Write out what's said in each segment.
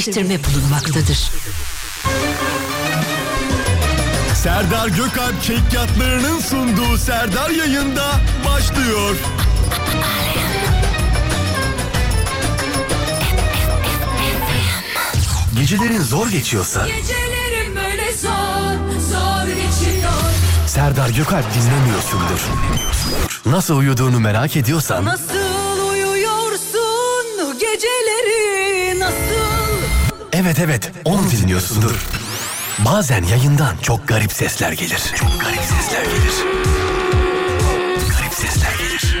yerleştirme bulunmaktadır. Serdar Gökalp Çekyatları'nın sunduğu Serdar yayında başlıyor. Gecelerin zor geçiyorsa Gecelerim böyle zor, zor geçiyor Serdar Gökalp dinlemiyorsundur. Nasıl uyuduğunu merak ediyorsan Nasıl Evet evet onu dinliyorsundur. Bazen yayından çok garip sesler gelir. Çok garip sesler gelir. Garip sesler gelir.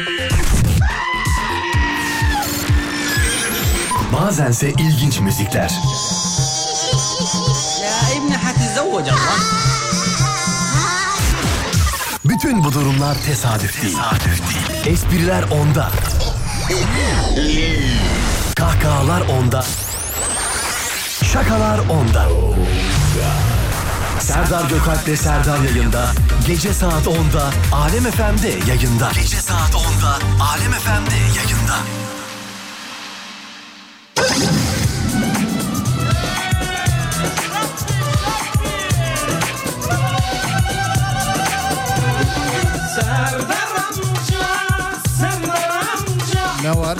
Bazense ilginç müzikler. Bütün bu durumlar tesadüf değil. Tesadüf değil. Espriler onda. Kahkahalar onda. Şakalar onda. Serdar Gökalp'le Serdar yayında. Gece saat 10'da Alem FM'de yayında. Gece saat 10'da Alem FM'de yayında. Ne var?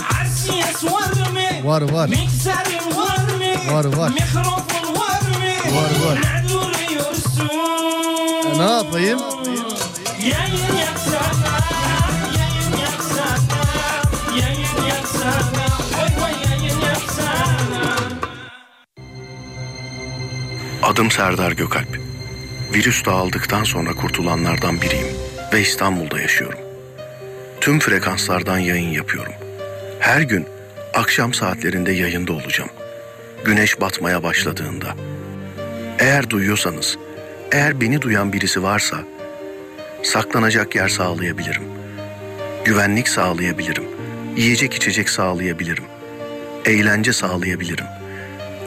Var mı? Var var. Var. Mikrofon var mı? Var, var. Ne duruyorsun? Ne yapayım? Yayın yapsana. Adım Serdar Gökalp. Virüs dağıldıktan sonra kurtulanlardan biriyim ve İstanbul'da yaşıyorum. Tüm frekanslardan yayın yapıyorum. Her gün akşam saatlerinde yayında olacağım. Güneş batmaya başladığında. Eğer duyuyorsanız, eğer beni duyan birisi varsa saklanacak yer sağlayabilirim. Güvenlik sağlayabilirim. Yiyecek içecek sağlayabilirim. Eğlence sağlayabilirim.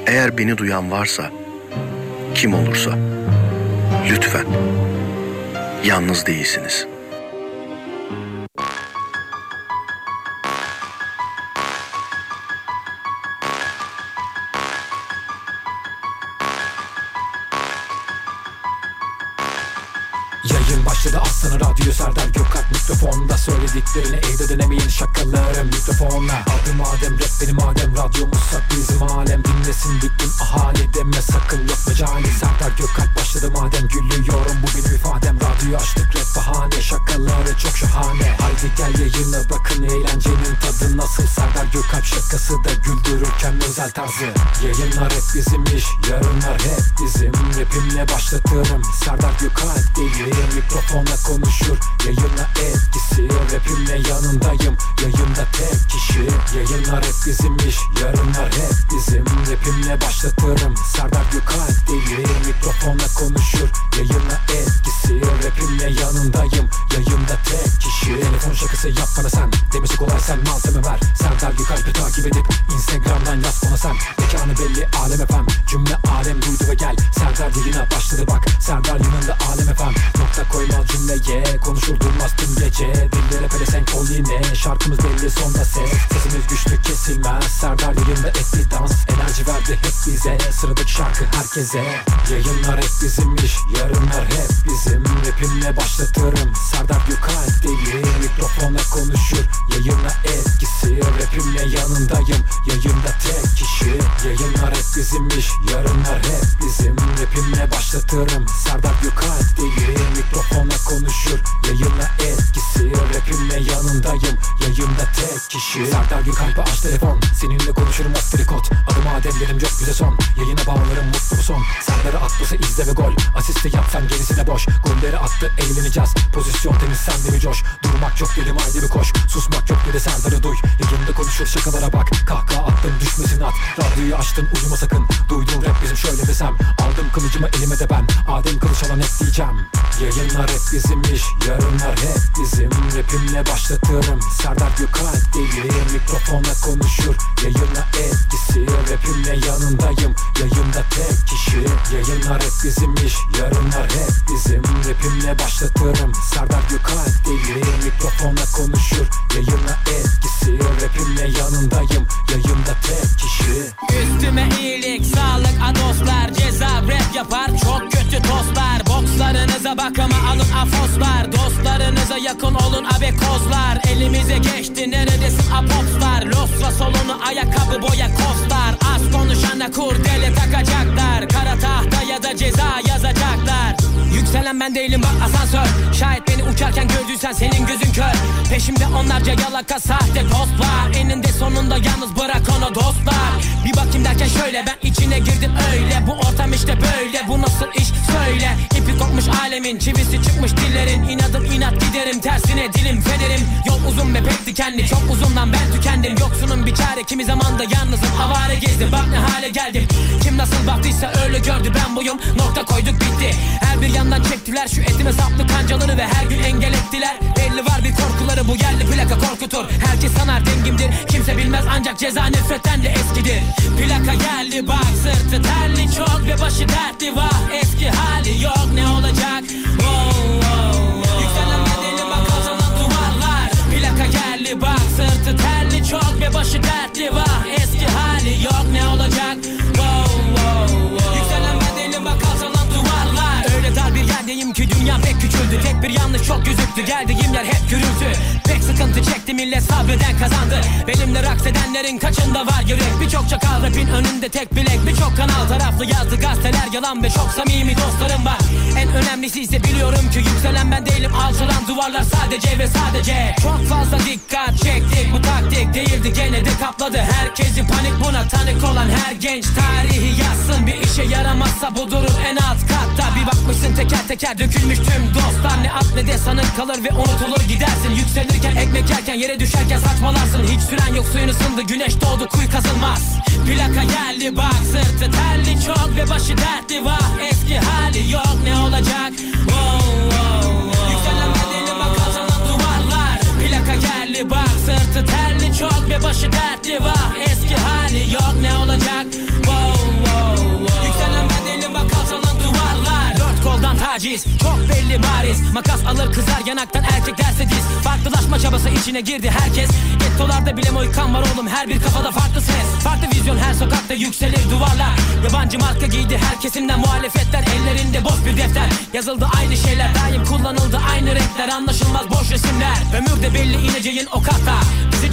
Eğer beni duyan varsa kim olursa lütfen yalnız değilsiniz. Benim Adem radyomuzsa bizim alem Dinlesin bütün ahali deme sakın yok mecali. Serdar Gökalp başladı madem gülüyorum. Bu benim ifadem. Radyo açtık rap bahane. Şakaları çok şahane. Haydi gel yayına bakın eğlencenin tadı nasıl? Serdar Gökalp şakası da güldürürken özel tarzı. Yayınlar hep bizim iş yarınlar hep bizim. Rapimle başlatırım. Serdar Gökalp deli mikrofona konuşur. Yayına herkese. Yayınlar hep bizim iş Mikrofona konuşur. Yayına etkisi Rapimle yanındayım. Yayında tek kişi Yayınlar hep bizim iş. Yarınlar hep bizim Rapimle başlatırım. Serdar Gökalp değil Mikrofona konuşur. Yayına etkisi Rapimle yanındayım. Yayında tek kişi. Üstüme iyilik, sağlık, a Ceza rap yapar, çok kötü tostlar Bokslarınıza bakıma alın afoslar. Dostlarınıza yakın olun abekozlar Elimize geçti neredesin apopslar? Losra solunu ayakkabı boya kostar. Az konuşana kurdele takacaklar. Kara tahta ya da ceza yazacaklar. Yükselen ben değilim bak asansör. Şayet beni uçarken gördüysen senin gözün kör. Peşimde onlarca yalaka sahte post var Eninde sonunda yalnız bırak onu dostlar. Bir bakayım derken şöyle ben içine girdim öyle. Bu ortam işte böyle bu nasıl iş? Söyle. İpi kopmuş alemin çivisi çıkmış dillerin. İnadım inat giderim tersine dilim fenerim. Yol uzun ve pek dikenli çok uzundan ben tükendim. Yoksunun bir çare kimi zaman da yalnızım. Avare gezdim bak ne hale geldim Kim nasıl baktıysa öyle gördü ben buyum. Nokta koyduk bitti. Her bir yandan çektiler şu etime saplı kancaları Ve her gün engel ettiler. Belli var bir korkuları bu yerli plaka korkutur. Herkes sanar dengimdir. Kimse bilmez ancak ceza nefretten de eskidir. Plaka geldi bak sırtı terli çok ve başı dertli. Var Eski hali yok ne olacak. Wow, wow, wow. Yükselen bedeli bak kazanan duvarlar. Plaka geldi bak sırtı terli çok ve başı dertli var. Eski hali yok ne olacak bir yanlış çok gözüktü geldiğim yer hep gürültü. Pek sıkıntı çekti. Millet sabreden kazandı. Benimle raks edenlerin kaçında var yürek? Birçok çakal rapin önünde tek bilek. Birçok kanal taraflı yazdı gazeteler. Yalan Ve çok samimi dostlarım var. En önemlisi ise biliyorum ki yükselen ben değilim. Alçalan duvarlar sadece ve sadece. Çok fazla dikkat çektik. Bu taktik değildi. Gene de kapladı. Herkesi panik. Buna tanık olan her genç Tarihi yazsın. Bir işe yaramazsa bu durur en alt katta. Bir bakmışsın teker teker dökülmüş tüm dostlar. Ne at sanın kalır ve unutulur gidersin. Yükselirken ekmek yerken yere düşerken saçmalarsın. Hiç süren yok suyun ısındı güneş doğdu kuyu kazılmaz. Plaka geldi bak sırtı terli çok ve başı dertli var. Eski hali yok ne olacak? Wow, wow, wow. Yükselen bedeli kazanan duvarlar. Plaka geldi bak sırtı terli çok ve başı dertli var. Eski hali yok ne olacak taciz çok belli bariz. Makas alır kızar yanaktan erkek derse diz. Farklılaşma çabası içine girdi herkes. Gettolarda bile moykan var oğlum her bir kafada farklı ses. Farklı vizyon her sokakta yükselir duvarlar. Yabancı marka giydi her kesimden muhalefetler. Ellerinde boş bir defter. Yazıldı aynı şeyler daim kullanıldı aynı renkler. Anlaşılmaz boş resimler. Ömürde belli ineceğin o kata sanma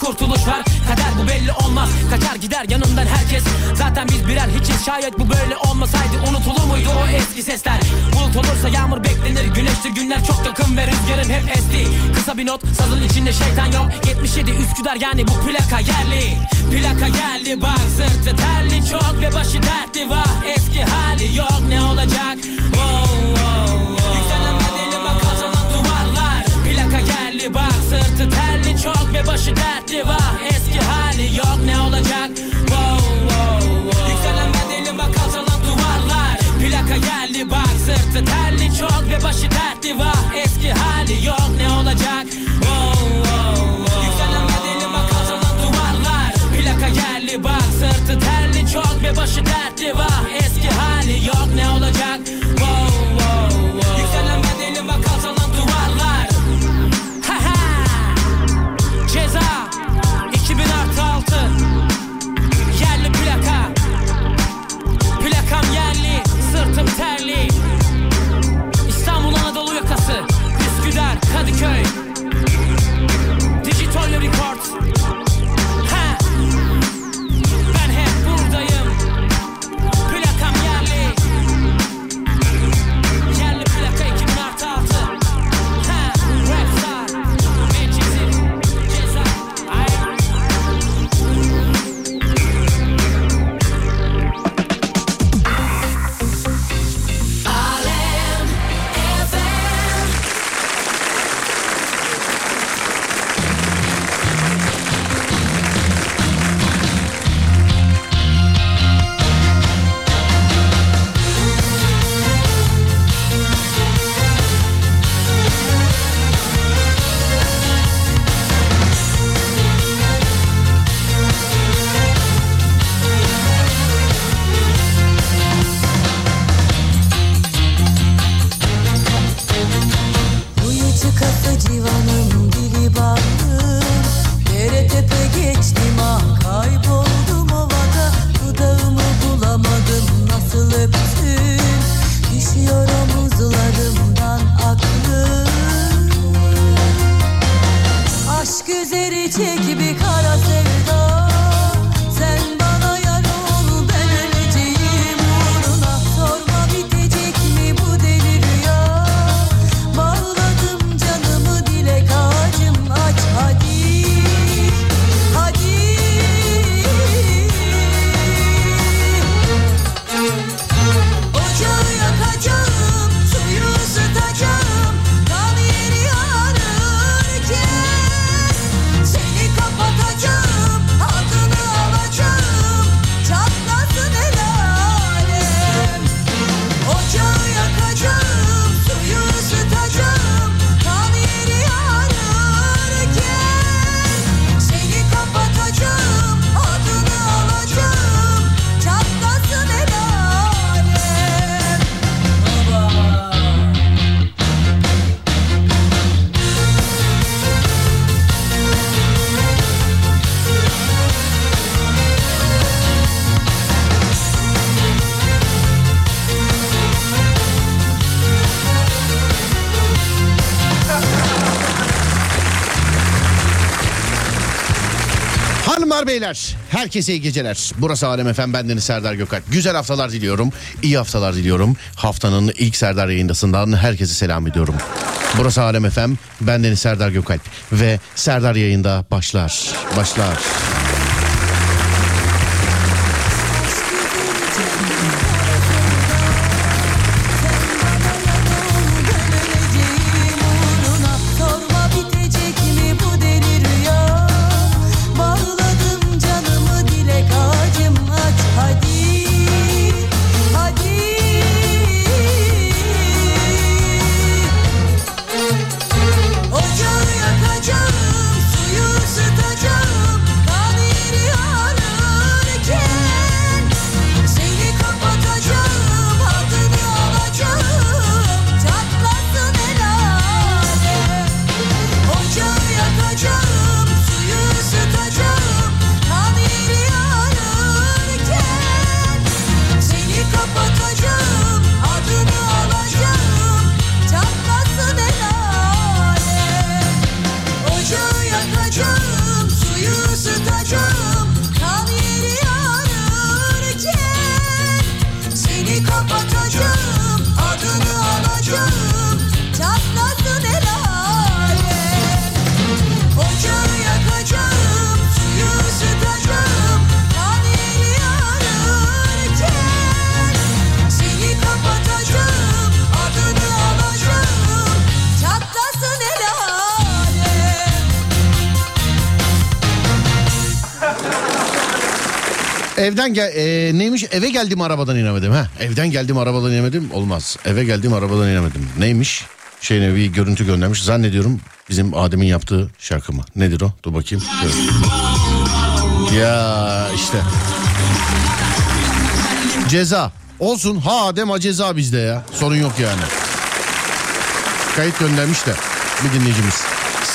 kurtuluş var Kader bu belli olmaz. Kaçar gider yanından herkes. Zaten biz birer hiçiz. Şayet bu böyle olmasaydı Unutulur muydu o eski sesler? Bulut olursa yağmur beklenir. Güneştir günler çok yakın ve rüzgarın hep esti. Kısa bir not sazın içinde şeytan yok. 77 Üsküdar yani bu plaka yerli. Plaka geldi bak sırtı terli. Çok ve başı dertli var Eski hali yok. Ne olacak? Wow, wow, wow. Yükselen bedeli bak kazanan duvarlar. Plaka geldi bak sırtı terli çok ve başı dertli var Eski hali yok. Ne olacak? Wow, wow, wow. Yükselen bedeli bak kazanan duvarlar. Plaka geldi bak sırtı terli. Çok ve başı dertli var Eski hali yok. Ne olacak? Wow, wow, wow. Yükselen bedeli bak kazanan duvarlar. Plaka geldi bak sırtı terli. Çok ve başı dertli var Eski hali yok. Ne olacak? Wow, Beyler herkese iyi geceler. Burası Alem Efem bendeniz Serdar Gökalp. Güzel haftalar diliyorum. iyi haftalar diliyorum. Haftanın ilk Serdar yayındasından herkese selam ediyorum. Burası Alem Efem bendeniz Serdar Gökalp. Ve Serdar yayında başlar. Başlar. Evden gel e, neymiş eve geldim arabadan inemedim ha. Evden geldim arabadan inemedim olmaz. Eve geldim arabadan inemedim. Neymiş? Şeyine bir görüntü göndermiş. Zannediyorum bizim Adem'in yaptığı şarkı mı? Nedir o? Dur bakayım. Dur. Ya işte. Ceza. Olsun. Ha Adem ha ceza bizde ya. Sorun yok yani. Kayıt göndermiş de bir dinleyicimiz.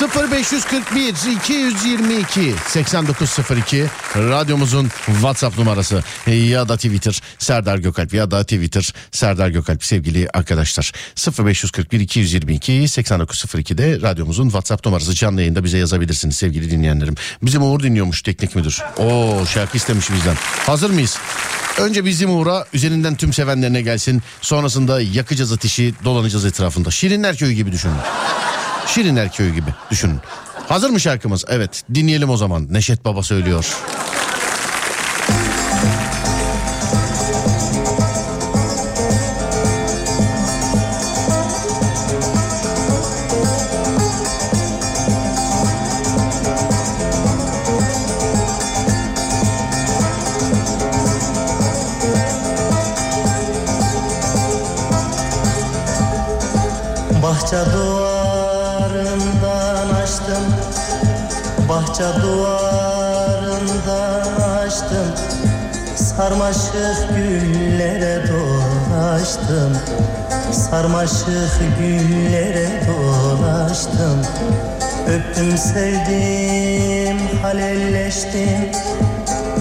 0541 222 8902 radyomuzun WhatsApp numarası ya da Twitter Serdar Gökalp ya da Twitter Serdar Gökalp sevgili arkadaşlar 0541 222 8902'de radyomuzun WhatsApp numarası canlı yayında bize yazabilirsiniz sevgili dinleyenlerim. Bizim Uğur dinliyormuş teknik müdür. Oo şarkı istemiş bizden. Hazır mıyız? Önce bizim Uğur'a üzerinden tüm sevenlerine gelsin. Sonrasında yakacağız ateşi dolanacağız etrafında. Şirinler Köyü gibi düşünün. Şirinler Köyü gibi düşünün. Hazır mı şarkımız? Evet dinleyelim o zaman. Neşet Baba söylüyor. Bahçe duvarından açtım. Sarmaşık güllere dolaştım. Sarmaşık güllere dolaştım. Öptüm sevdim halelleştim.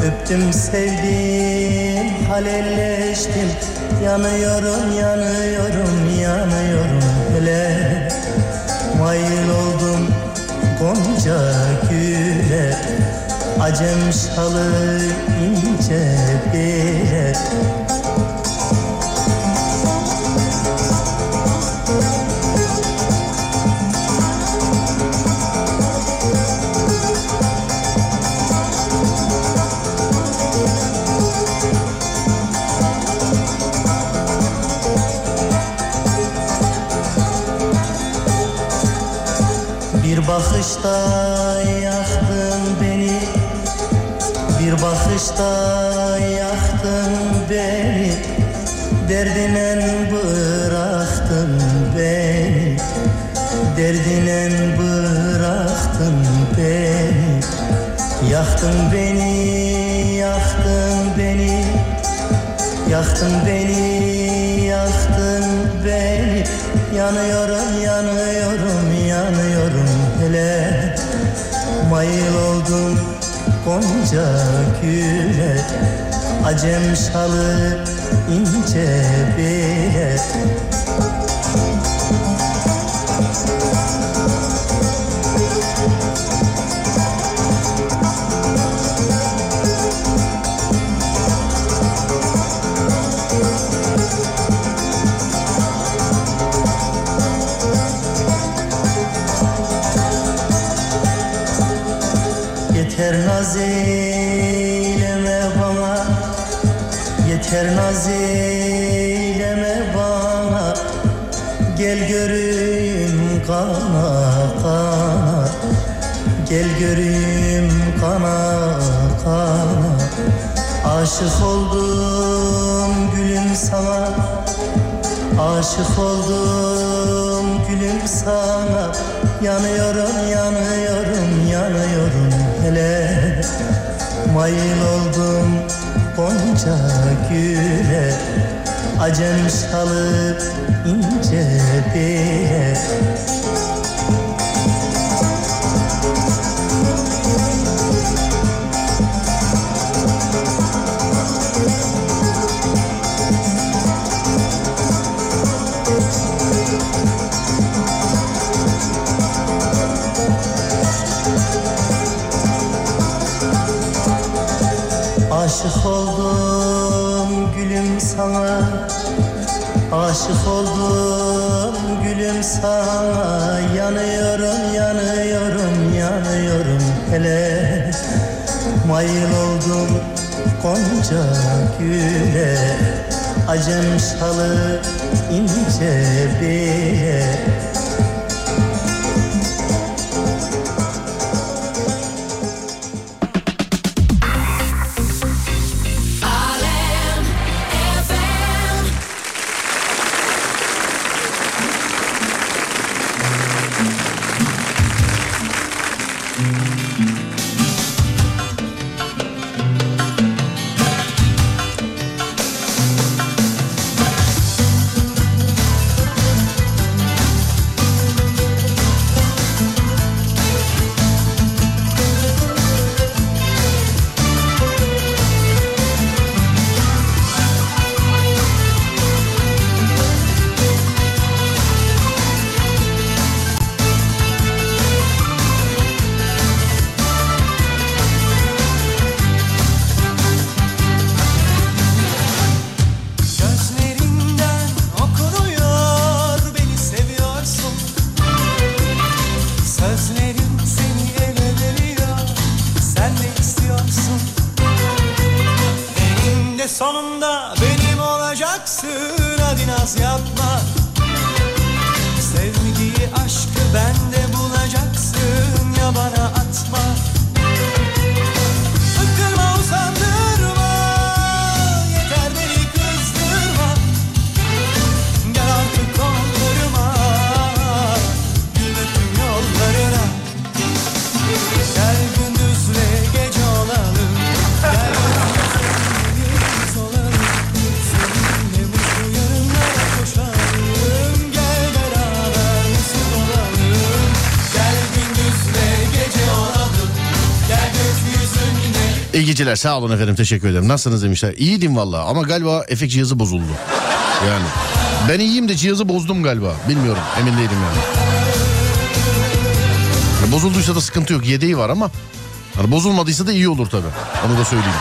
Öptüm sevdim halelleştim. Yanıyorum yanıyorum yanıyorum hele. Mayıl Acem şalı ince bile Bir bakışta bakışta yaktın beni Derdinen bıraktın beni Derdinen bıraktın beni. Yaktın beni, yaktın beni Yaktın beni, yaktın beni. Yanıyorum, yanıyorum, yanıyorum hele. Mayıl oldum gonca güle Acem şalı ince beye. Yeter nazik naz eyleme bana. Gel göreyim kana kana. Gel göreyim kana kana. Aşık oldum gülüm sana. Aşık oldum gülüm sana. Yanıyorum yanıyorum yanıyorum hele. Mayıl oldum gonca güle Acem çalıp ince bile Mayıl oldum gonca güle Acem şalı ince bile geceler sağ olun efendim teşekkür ederim. Nasılsınız demişler. İyiydim valla ama galiba efekt cihazı bozuldu. Yani ben iyiyim de cihazı bozdum galiba. Bilmiyorum emin değilim yani. Yani Bozulduysa da sıkıntı yok yedeği var ama hani bozulmadıysa da iyi olur tabii. Onu da söyleyeyim.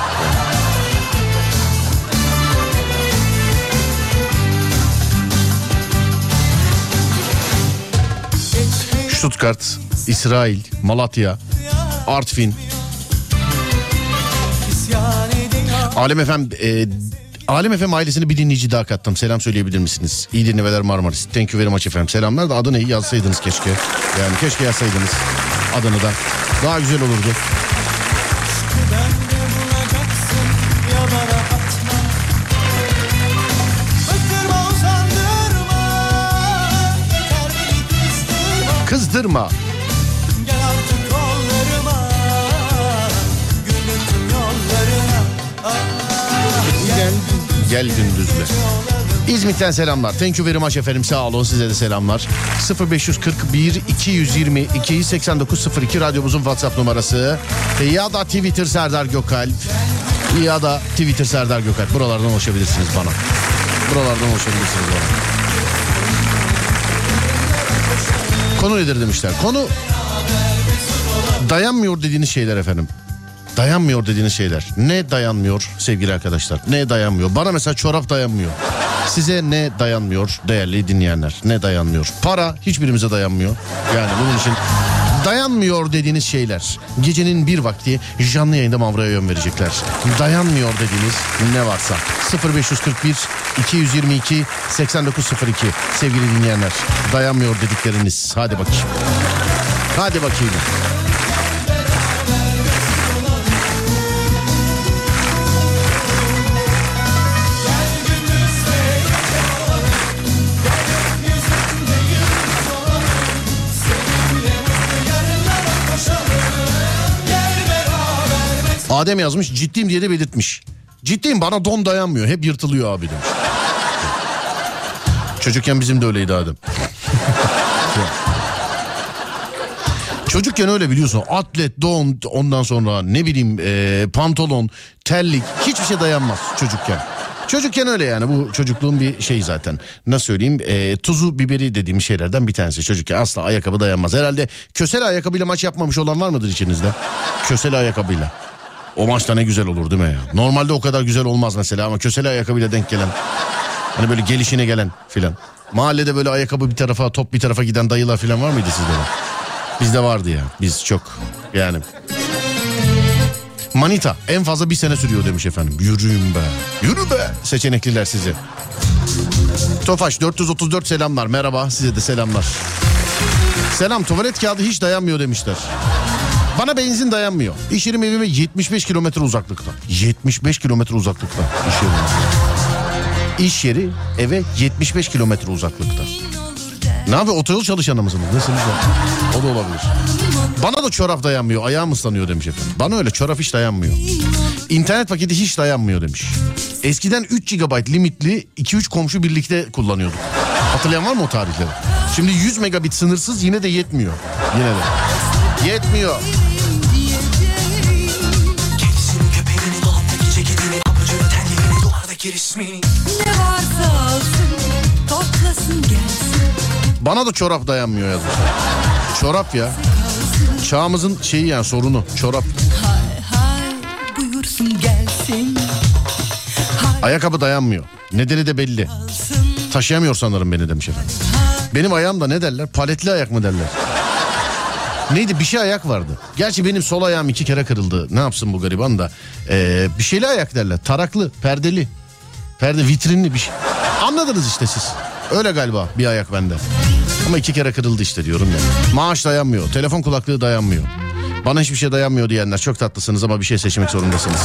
Stuttgart, İsrail, Malatya, Artvin, Alem Efem e, Alem Efem ailesine bir dinleyici daha kattım. Selam söyleyebilir misiniz? İyi dinlemeler Marmaris. Thank you very much efendim. Selamlar da adını iyi yazsaydınız keşke. Yani keşke yazsaydınız adını da. Daha güzel olurdu. Bulacaksın gel gündüzle. İzmit'ten selamlar. Thank you very much efendim. Sağ olun size de selamlar. 0541 222 8902 radyomuzun WhatsApp numarası. Ya da Twitter Serdar Gökalp. Ya da Twitter Serdar Gökalp. Buralardan ulaşabilirsiniz bana. Buralardan ulaşabilirsiniz bana. Konu nedir demişler. Konu dayanmıyor dediğiniz şeyler efendim. Dayanmıyor dediğiniz şeyler. Ne dayanmıyor sevgili arkadaşlar? Ne dayanmıyor? Bana mesela çorap dayanmıyor. Size ne dayanmıyor değerli dinleyenler? Ne dayanmıyor? Para hiçbirimize dayanmıyor. Yani bunun için Dayanmıyor dediğiniz şeyler. Gecenin bir vakti canlı yayında Mavra'ya yön verecekler. Dayanmıyor dediğiniz ne varsa. 0541 222 8902 sevgili dinleyenler. Dayanmıyor dedikleriniz. Hadi bakayım. Hadi bakayım. Adem yazmış ciddiyim diye de belirtmiş. Ciddiyim bana don dayanmıyor hep yırtılıyor abi demiş. Çocukken bizim de öyleydi Adem. Çocukken öyle biliyorsun atlet, don ondan sonra ne bileyim e, pantolon, terlik hiçbir şey dayanmaz çocukken. Çocukken öyle yani bu çocukluğun bir şey zaten. Nasıl söyleyeyim e, tuzu biberi dediğim şeylerden bir tanesi. Çocukken asla ayakkabı dayanmaz. Herhalde kösele ayakkabıyla maç yapmamış olan var mıdır içinizde? Kösele ayakkabıyla. O maçta ne güzel olur değil mi ya? Normalde o kadar güzel olmaz mesela ama kösele ayakkabıyla denk gelen. Hani böyle gelişine gelen filan. Mahallede böyle ayakkabı bir tarafa top bir tarafa giden dayılar filan var mıydı sizde? de? Bizde vardı ya. Biz çok yani. Manita en fazla bir sene sürüyor demiş efendim. Yürüyün be. Yürü be. Seçenekliler sizi. Tofaş 434 selamlar. Merhaba size de selamlar. Selam tuvalet kağıdı hiç dayanmıyor demişler. Bana benzin dayanmıyor. İş yerim evime 75 kilometre uzaklıkta. 75 kilometre uzaklıkta iş yerim. İş yeri eve 75 kilometre uzaklıkta. Ne yapıyor otoyol çalışanı mısınız? Nesiniz? O da olabilir. Bana da çorap dayanmıyor ayağım ıslanıyor demiş efendim. Bana öyle çorap hiç dayanmıyor. İnternet paketi hiç dayanmıyor demiş. Eskiden 3 GB limitli 2-3 komşu birlikte kullanıyorduk. Hatırlayan var mı o tarihleri? Şimdi 100 megabit sınırsız yine de yetmiyor. Yine de. Yetmiyor. Duvardaki resmini Ne varsa alsın toplasın gelsin Bana da çorap dayanmıyor yazmışlar. Çorap ya. Çağımızın şeyi yani sorunu çorap. Hay hay buyursun gelsin Ayakkabı dayanmıyor. Nedeni de belli. Taşıyamıyor sanırım beni demiş efendim. Benim ayağım da ne derler? Paletli ayak mı derler? Neydi bir şey ayak vardı. Gerçi benim sol ayağım iki kere kırıldı. Ne yapsın bu gariban da. Ee, bir şeyli ayak derler. Taraklı, perdeli. Perde vitrinli bir şey. Anladınız işte siz. Öyle galiba bir ayak bende. Ama iki kere kırıldı işte diyorum ya. Maaş dayanmıyor. Telefon kulaklığı dayanmıyor. Bana hiçbir şey dayanmıyor diyenler çok tatlısınız ama bir şey seçmek zorundasınız.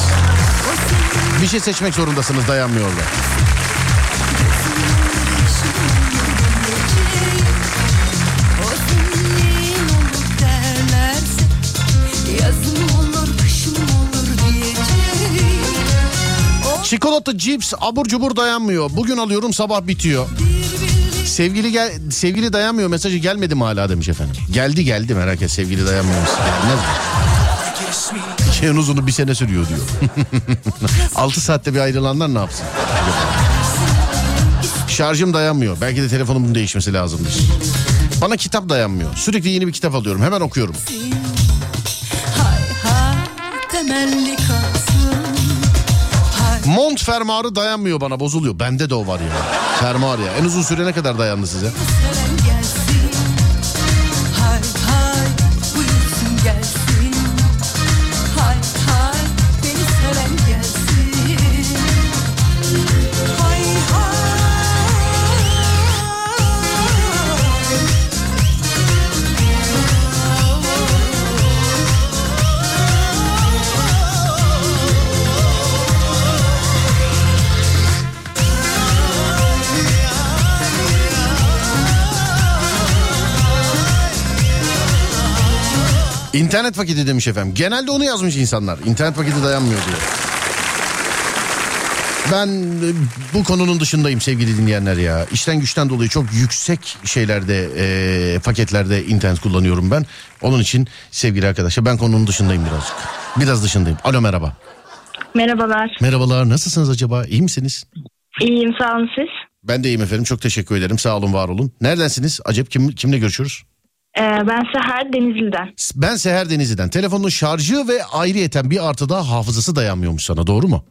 Bir şey seçmek zorundasınız dayanmıyorlar. Çikolata, cips, abur cubur dayanmıyor. Bugün alıyorum sabah bitiyor. Sevgili gel sevgili dayanmıyor mesajı gelmedi mi hala demiş efendim. Geldi geldi merak et sevgili dayanmıyor. Gelmez mi? En uzunu bir sene sürüyor diyor. 6 saatte bir ayrılanlar ne yapsın? Şarjım dayanmıyor. Belki de telefonumun değişmesi lazımdır. Bana kitap dayanmıyor. Sürekli yeni bir kitap alıyorum. Hemen okuyorum. Mont fermuarı dayanmıyor bana bozuluyor. Bende de o var ya. Fermuar ya. En uzun süre ne kadar dayandı size? İnternet paketi demiş efendim. Genelde onu yazmış insanlar. İnternet paketi dayanmıyor diyor. Ben e, bu konunun dışındayım sevgili dinleyenler ya. İşten güçten dolayı çok yüksek şeylerde, e, paketlerde internet kullanıyorum ben. Onun için sevgili arkadaşlar ben konunun dışındayım birazcık. Biraz dışındayım. Alo merhaba. Merhabalar. Merhabalar nasılsınız acaba? İyi misiniz? İyiyim sağ olun siz. Ben de iyiyim efendim. Çok teşekkür ederim. Sağ olun, var olun. Neredensiniz? Acep kim, kimle görüşüyoruz? Ee, ben Seher Denizli'den. Ben Seher Denizli'den. Telefonun şarjı ve ayrıyeten bir artı daha hafızası dayanmıyormuş sana doğru mu?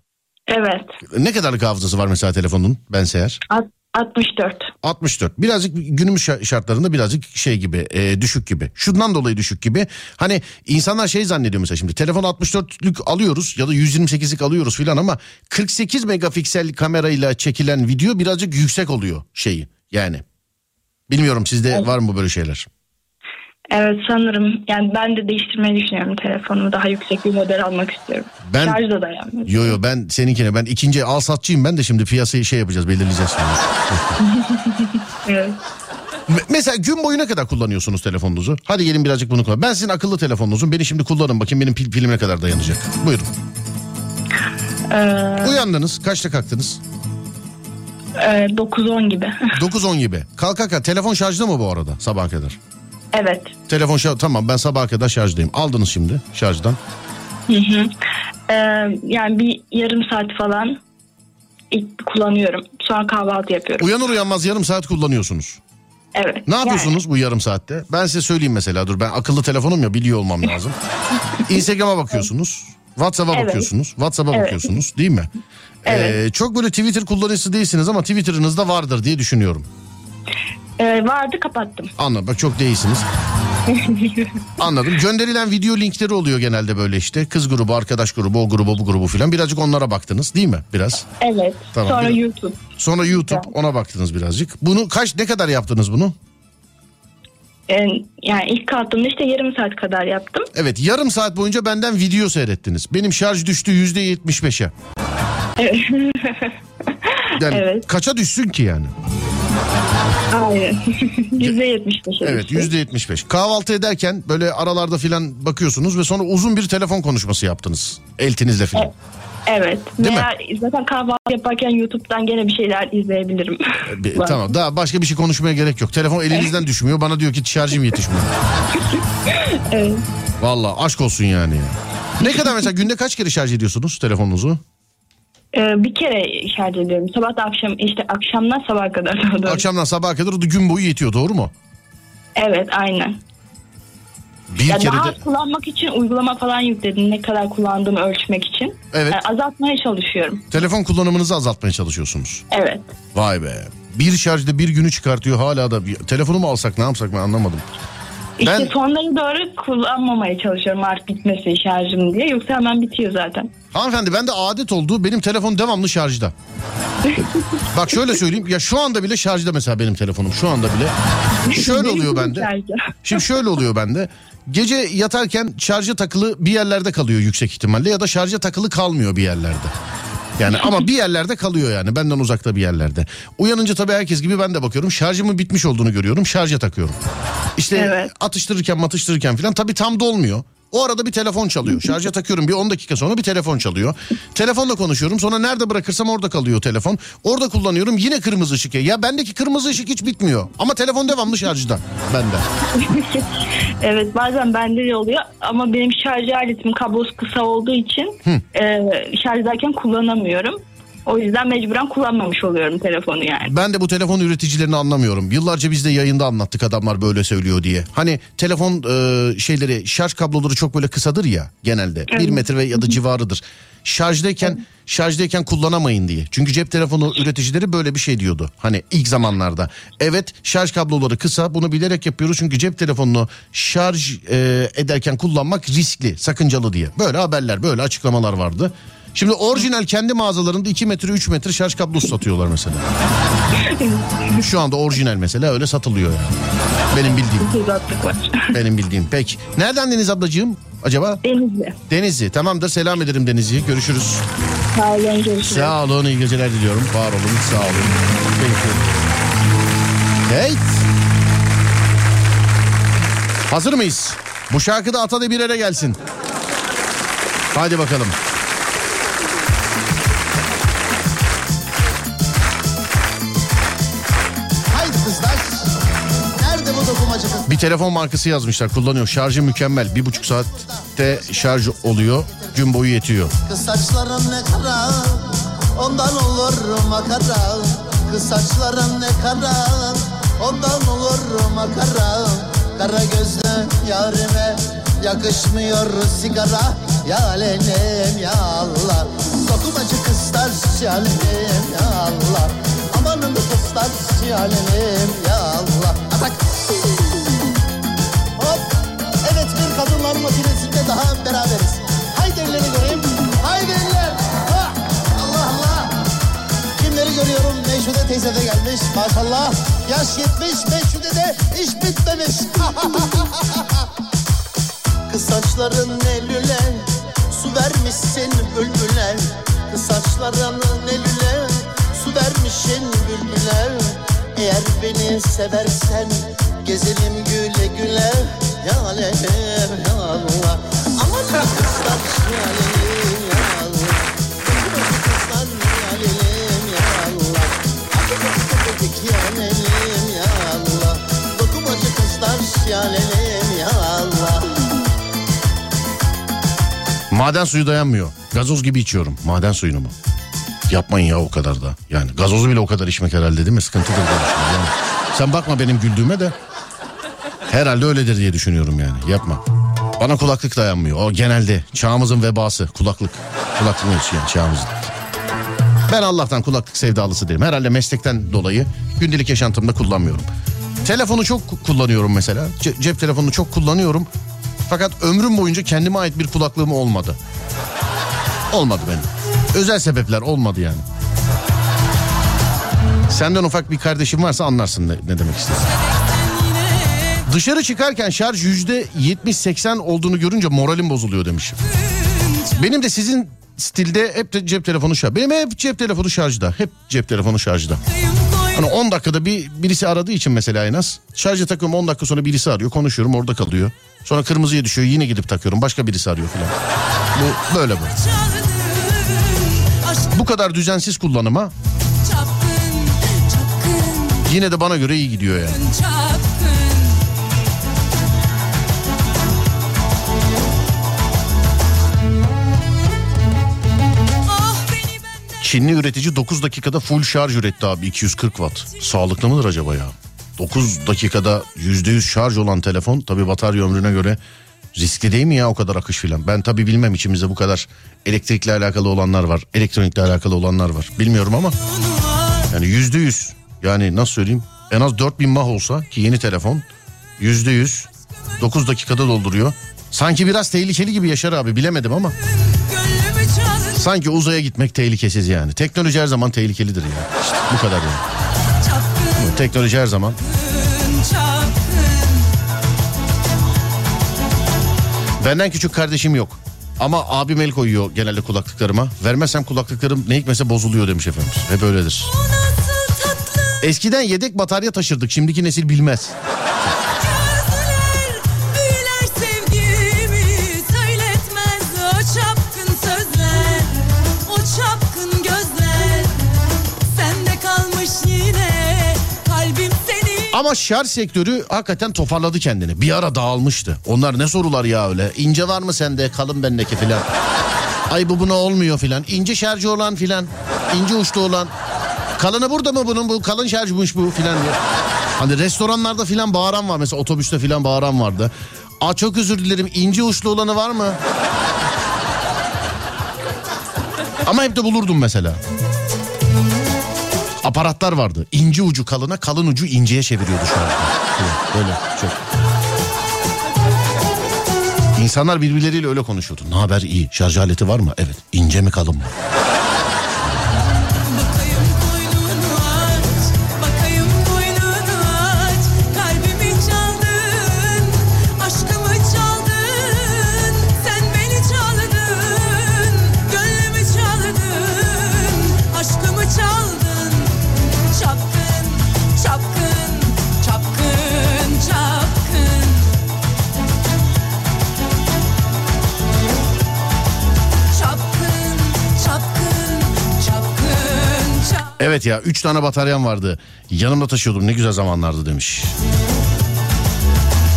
Evet. Ne kadarlık hafızası var mesela telefonun? Ben Seher. Alt- 64. 64. Birazcık günümüz şa- şartlarında birazcık şey gibi e, düşük gibi. Şundan dolayı düşük gibi. Hani insanlar şey zannediyor mesela şimdi telefon 64'lük alıyoruz ya da 128'lik alıyoruz filan ama 48 megapiksel kamerayla çekilen video birazcık yüksek oluyor şeyi yani. Bilmiyorum sizde var mı böyle şeyler? Evet sanırım. Yani ben de değiştirmeyi düşünüyorum telefonumu. Daha yüksek bir model almak istiyorum. Ben- Şarj da dayanmıyor. Yo yo ben seninkine ben ikinci al satçıyım ben de şimdi piyasayı şey yapacağız belirleyeceğiz. Evet. Me- Mesela gün boyu ne kadar kullanıyorsunuz telefonunuzu? Hadi gelin birazcık bunu kullan. Ben sizin akıllı telefonunuzun beni şimdi kullanın bakayım benim pil, pilim ne kadar dayanacak. Buyurun. Ee, Uyandınız kaçta kalktınız? e, 9-10 gibi. 9-10 gibi. Kalk kalk telefon şarjda mı bu arada sabaha kadar? Evet. Telefon şarj tamam ben sabaha kadar şarjdayım. Aldınız şimdi şarjdan. Hı hı. Ee, yani bir yarım saat falan ilk kullanıyorum. Sonra kahvaltı yapıyorum. Uyanır uyanmaz yarım saat kullanıyorsunuz. Evet. Ne yapıyorsunuz bu yarım saatte? Ben size söyleyeyim mesela dur ben akıllı telefonum ya biliyor olmam lazım. Instagram'a bakıyorsunuz. WhatsApp'a Evet. bakıyorsunuz. WhatsApp'a Evet. bakıyorsunuz değil mi? Evet. Ee, çok böyle Twitter kullanıcısı değilsiniz ama Twitter'ınız da vardır diye düşünüyorum. Ee, vardı kapattım. Anladım bak çok değilsiniz. Anladım. Gönderilen video linkleri oluyor genelde böyle işte. Kız grubu, arkadaş grubu, o grubu, bu grubu filan. Birazcık onlara baktınız değil mi? Biraz. evet. Tamam, Sonra bir- YouTube. Sonra YouTube ona baktınız birazcık. Bunu kaç ne kadar yaptınız bunu? Ee, yani ilk kalktığımda işte yarım saat kadar yaptım. Evet yarım saat boyunca benden video seyrettiniz. Benim şarj düştü yüzde yetmiş beşe. Evet. Yani Evet. kaça düşsün ki yani? Aynen. Yüzde yetmiş beş. Evet yüzde yetmiş beş. Kahvaltı ederken böyle aralarda filan bakıyorsunuz ve sonra uzun bir telefon konuşması yaptınız. Eltinizle filan. Evet. Değil Veya zaten kahvaltı yaparken YouTube'dan gene bir şeyler izleyebilirim. Bir- Var. tamam daha başka bir şey konuşmaya gerek yok. Telefon elinizden düşmüyor. Bana diyor ki şarjım yetişmiyor. Evet. Valla aşk olsun yani. Ne kadar mesela günde kaç kere şarj ediyorsunuz telefonunuzu? Ee, bir kere şarj ediyorum. Sabah da akşam işte akşamdan sabaha kadar. doğrusu. Akşamdan sabaha kadar gün boyu yetiyor doğru mu? Evet aynen. Bir Ya kere daha de kullanmak için uygulama falan yükledim. Ne kadar kullandığımı ölçmek için. Evet. Yani azaltmaya çalışıyorum. telefon kullanımınızı azaltmaya çalışıyorsunuz. Evet. Vay be. Bir şarjda bir günü çıkartıyor hala da. Telefonu mu alsak ne yapsak ben anlamadım. İşte Ben- sonlara doğru kullanmamaya çalışıyorum artık bitmesi şarjım diye. Yoksa hemen bitiyor zaten. Hanımefendi bende adet oldu benim telefon devamlı şarjda. Bak şöyle söyleyeyim ya şu anda bile şarjda mesela benim telefonum şu anda bile. Şöyle oluyor bende. Şimdi şöyle oluyor bende. Gece yatarken şarja takılı bir yerlerde kalıyor yüksek ihtimalle ya da şarja takılı kalmıyor bir yerlerde. Yani ama bir yerlerde kalıyor yani benden uzakta bir yerlerde. Uyanınca tabii herkes gibi ben de bakıyorum şarjımın bitmiş olduğunu görüyorum şarja takıyorum. İşte Evet. atıştırırken matıştırırken falan tabii tam dolmuyor. O arada bir telefon çalıyor. Şarja takıyorum bir 10 dakika sonra bir telefon çalıyor. Telefonla konuşuyorum sonra nerede bırakırsam orada kalıyor telefon. Orada kullanıyorum yine kırmızı ışık. ya. Bendeki kırmızı ışık hiç bitmiyor. Ama telefon devamlı şarjda bende. evet bazen bende de oluyor ama benim şarj aletim kablosu kısa olduğu için e, şarjdayken kullanamıyorum. O yüzden mecburen kullanmamış oluyorum telefonu yani. Ben de bu telefon üreticilerini anlamıyorum. Yıllarca biz de yayında anlattık adamlar böyle söylüyor diye. Hani telefon e, şeyleri şarj kabloları çok böyle kısadır ya genelde. Bir Evet. metre ve ya da civarıdır. Şarjdayken şarjdayken kullanamayın diye. Çünkü cep telefonu üreticileri böyle bir şey diyordu. Hani ilk zamanlarda. Evet şarj kabloları kısa bunu bilerek yapıyoruz. Çünkü cep telefonunu şarj e, ederken kullanmak riskli, sakıncalı diye. Böyle haberler, böyle açıklamalar vardı. Şimdi orijinal kendi mağazalarında 2 metre 3 metre şarj kablosu satıyorlar mesela. Şu anda orijinal mesela öyle satılıyor yani. Benim bildiğim. Benim bildiğim. Peki. Nereden Deniz ablacığım acaba? Denizli. Denizli. Tamamdır. Selam ederim Denizli'ye. Görüşürüz. Sağ olun görüşürüz. Sağ olun. iyi geceler diliyorum. Var olun. Sağ olun. Peki. Evet. Hazır mıyız? Bu şarkı da ata da bir yere gelsin. Hadi bakalım. Bir telefon markası yazmışlar. Kullanıyor. Şarjı mükemmel. Bir buçuk saatte şarj oluyor. Gün boyu yetiyor. Kız saçların ne kara. Ondan olur makara. Kız saçların ne kara. Ondan olur makara. Kara gözlü yarime yakışmıyor sigara. Ya alenem ya Allah. Dokumacı kızlar ya alenem ya Allah. Amanın kızlar yalelim ya Meşhude teyze de gelmiş. Maşallah. Yaş yetmiş. Meşhude de iş bitmemiş. Kız saçların elüle Su vermişsin bülbüle Kız saçların elüle Su vermişsin bülbüle Eğer beni seversen Gezelim güle güle Ya alem ya Allah Aman kızlar ya Dedik yalelim ya Allah Dokumacı kızlar yalelim ya Allah Maden suyu dayanmıyor. Gazoz gibi içiyorum. Maden suyunu mu? Yapmayın ya o kadar da. Yani gazozu bile o kadar içmek herhalde değil mi? Sıkıntıdır. Yani sen bakma benim güldüğüme de. Herhalde öyledir diye düşünüyorum yani. Yapma. Bana kulaklık dayanmıyor. O genelde çağımızın vebası. Kulaklık. Kulaklık yani çağımızın. Ben Allah'tan kulaklık sevdalısı değilim. Herhalde meslekten dolayı gündelik yaşantımda kullanmıyorum. Telefonu çok kullanıyorum mesela. Ce- cep telefonunu çok kullanıyorum. Fakat ömrüm boyunca kendime ait bir kulaklığım olmadı. Olmadı benim. Özel sebepler olmadı yani. Senden ufak bir kardeşim varsa anlarsın ne, ne demek istedim. Dışarı çıkarken şarj yüzde 70-80 olduğunu görünce moralim bozuluyor demiş. Benim de sizin stilde hep cep telefonu şarj. Benim hep cep telefonu şarjda. Hep cep telefonu şarjda. Hani 10 dakikada bir birisi aradığı için mesela en az. Şarja takıyorum 10 dakika sonra birisi arıyor. Konuşuyorum orada kalıyor. Sonra kırmızıya düşüyor yine gidip takıyorum. Başka birisi arıyor falan. Bu böyle bu. Bu kadar düzensiz kullanıma yine de bana göre iyi gidiyor yani. Çinli üretici 9 dakikada full şarj üretti abi 240 watt. Sağlıklı mıdır acaba ya? 9 dakikada %100 şarj olan telefon tabi batarya ömrüne göre riskli değil mi ya o kadar akış filan? Ben tabi bilmem içimizde bu kadar elektrikle alakalı olanlar var. Elektronikle alakalı olanlar var. Bilmiyorum ama yani %100 yani nasıl söyleyeyim en az 4000 mah olsa ki yeni telefon %100 9 dakikada dolduruyor. Sanki biraz tehlikeli gibi Yaşar abi bilemedim ama. Sanki uzaya gitmek tehlikesiz yani. Teknoloji her zaman tehlikelidir ya. İşte bu kadar yani. Teknoloji her zaman. Benden küçük kardeşim yok. Ama abim el koyuyor genelde kulaklıklarıma. Vermezsem kulaklıklarım ne hikmetse bozuluyor demiş efendimiz. Hep öyledir. Eskiden yedek batarya taşırdık. Şimdiki nesil bilmez. Ama şarj sektörü hakikaten toparladı kendini. Bir ara dağılmıştı. Onlar ne sorular ya öyle. İnce var mı sende kalın bendeki filan. Ay bu buna olmuyor filan. İnce şarjı olan filan. İnce uçlu olan. Kalını burada mı bunun bu kalın şarjmış bu filan. Hani restoranlarda filan bağıran var mesela otobüste filan bağıran vardı. Aa çok özür dilerim ince uçlu olanı var mı? Ama hep de bulurdum mesela. Aparatlar vardı. İnce ucu kalına, kalın ucu inceye çeviriyordu şu an. Böyle çok. İnsanlar birbirleriyle öyle konuşuyordu. Ne haber iyi. Şarj aleti var mı? Evet. İnce mi kalın mı? Evet ya 3 tane bataryam vardı. Yanımda taşıyordum ne güzel zamanlardı demiş.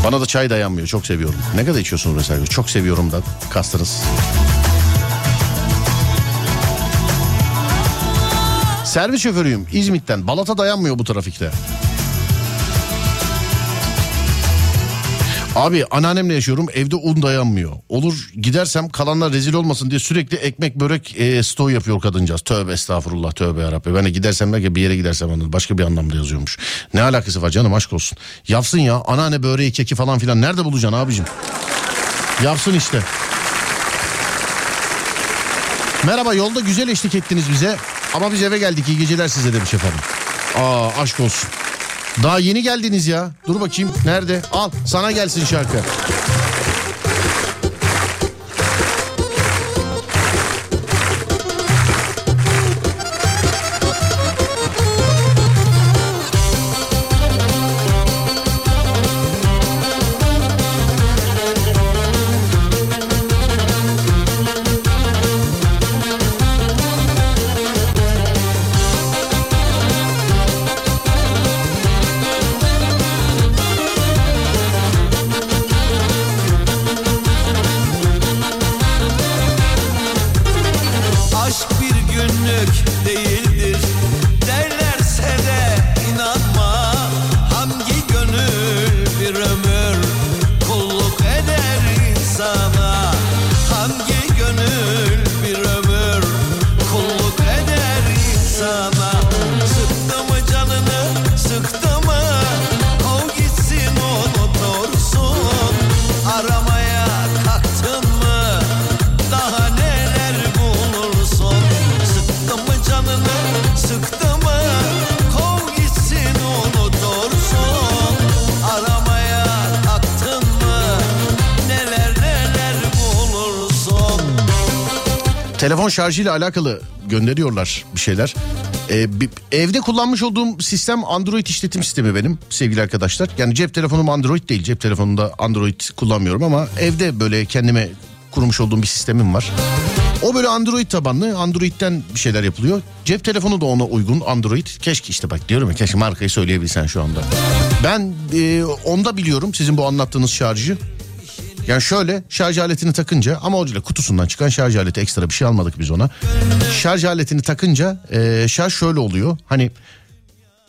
Bana da çay dayanmıyor çok seviyorum. Ne kadar içiyorsunuz mesela? Çok seviyorum da kastınız. Servis şoförüyüm İzmit'ten. Balata dayanmıyor bu trafikte. Abi anneannemle yaşıyorum evde un dayanmıyor. Olur gidersem kalanlar rezil olmasın diye sürekli ekmek börek e, stoğu yapıyor kadıncağız. Tövbe estağfurullah tövbe yarabbi. Ben de gidersem belki bir yere gidersem anladım. Başka bir anlamda yazıyormuş. Ne alakası var canım aşk olsun. Yapsın ya anneanne böreği keki falan filan nerede bulacaksın abicim? Yapsın işte. Merhaba yolda güzel eşlik ettiniz bize. Ama biz eve geldik iyi geceler size demiş efendim. Aa aşk olsun. Daha yeni geldiniz ya. Dur bakayım nerede? Al sana gelsin şarkı. Şarjıyla alakalı gönderiyorlar bir şeyler. Ee, bir- evde kullanmış olduğum sistem Android işletim sistemi benim sevgili arkadaşlar. Yani cep telefonum Android değil. Cep telefonunda Android kullanmıyorum ama evde böyle kendime kurmuş olduğum bir sistemim var. O böyle Android tabanlı. Android'den bir şeyler yapılıyor. Cep telefonu da ona uygun Android. Keşke işte bak diyorum ya keşke markayı söyleyebilsen şu anda. Ben e, onda biliyorum sizin bu anlattığınız şarjı. Yani şöyle şarj aletini takınca ama değil kutusundan çıkan şarj aleti ekstra bir şey almadık biz ona. Şarj aletini takınca e, şarj şöyle oluyor. Hani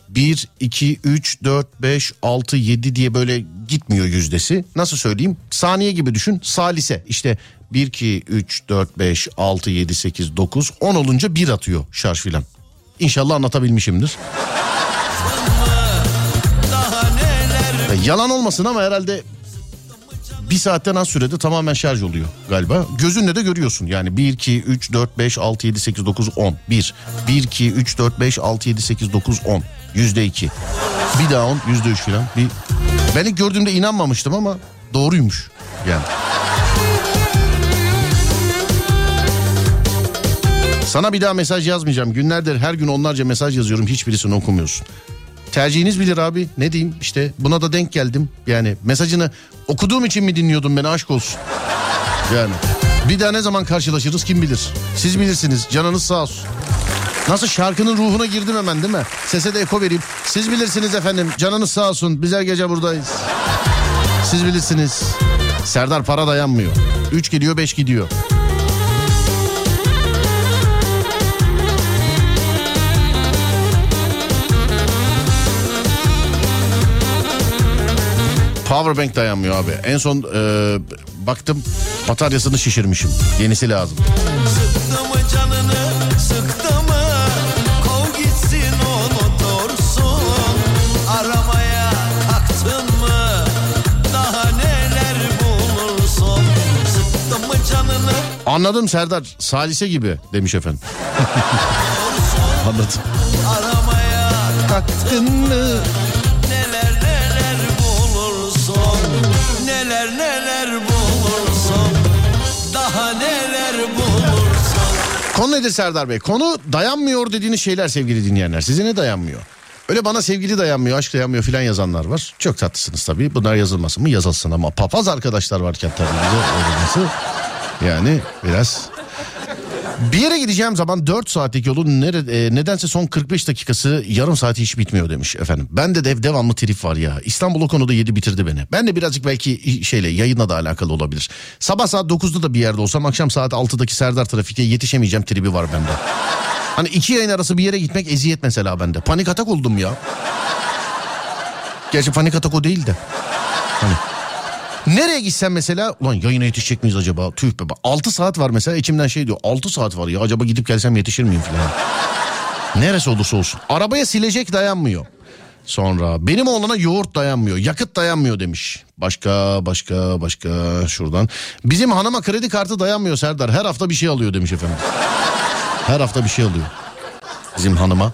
1, 2, 3, 4, 5, 6, 7 diye böyle gitmiyor yüzdesi. Nasıl söyleyeyim? Saniye gibi düşün. Salise işte 1, 2, 3, 4, 5, 6, 7, 8, 9, 10 olunca 1 atıyor şarj filan. İnşallah anlatabilmişimdir. Ya Yalan olmasın ama herhalde bir saatten az sürede tamamen şarj oluyor galiba. Gözünle de görüyorsun yani 1, 2, 3, 4, 5, 6, 7, 8, 9, 10. 1, 1, 2, 3, 4, 5, 6, 7, 8, 9, 10. Yüzde 2. Bir daha 10, yüzde 3 falan. Bir... Ben ilk gördüğümde inanmamıştım ama doğruymuş yani. Sana bir daha mesaj yazmayacağım. Günlerdir her gün onlarca mesaj yazıyorum. Hiçbirisini okumuyorsun. Tercihiniz bilir abi. Ne diyeyim işte buna da denk geldim. Yani mesajını okuduğum için mi dinliyordun beni aşk olsun. Yani bir daha ne zaman karşılaşırız kim bilir. Siz bilirsiniz canınız sağ olsun. Nasıl şarkının ruhuna girdim hemen değil mi? Sese de eko vereyim. Siz bilirsiniz efendim canınız sağ olsun. Biz her gece buradayız. Siz bilirsiniz. Serdar para dayanmıyor. 3 gidiyor 5 gidiyor. Powerbank dayanmıyor abi. En son e, baktım bataryasını şişirmişim. Yenisi lazım. Sıktı mı canını sıktı mı Kov gitsin unutursun Aramaya kalktın mı Daha neler bulursun Sıktı mı canını Anladım Serdar. Salise gibi demiş efendim. Anladım. Aramaya kalktın mı Konu nedir Serdar Bey? Konu dayanmıyor dediğiniz şeyler sevgili dinleyenler. Size ne dayanmıyor? Öyle bana sevgili dayanmıyor, aşk dayanmıyor filan yazanlar var. Çok tatlısınız tabii. Bunlar yazılmasın mı? Yazılsın ama papaz arkadaşlar varken tabii nasıl? Yani biraz bir yere gideceğim zaman 4 saatlik yolun nere, e, nedense son 45 dakikası yarım saati hiç bitmiyor demiş efendim. Ben de dev, devamlı trip var ya. İstanbul o konuda yedi bitirdi beni. Ben de birazcık belki şeyle yayınla da alakalı olabilir. Sabah saat 9'da da bir yerde olsam akşam saat 6'daki Serdar trafikte yetişemeyeceğim tribi var bende. Hani iki yayın arası bir yere gitmek eziyet mesela bende. Panik atak oldum ya. Gerçi panik atak o değil de. Hani Nereye gitsem mesela ulan yayına yetişecek miyiz acaba? Tüh be 6 saat var mesela içimden şey diyor 6 saat var ya acaba gidip gelsem yetişir miyim falan. Neresi olursa olsun. Arabaya silecek dayanmıyor. Sonra benim oğlana yoğurt dayanmıyor. Yakıt dayanmıyor demiş. Başka başka başka şuradan. Bizim hanıma kredi kartı dayanmıyor Serdar. Her hafta bir şey alıyor demiş efendim. Her hafta bir şey alıyor. Bizim hanıma.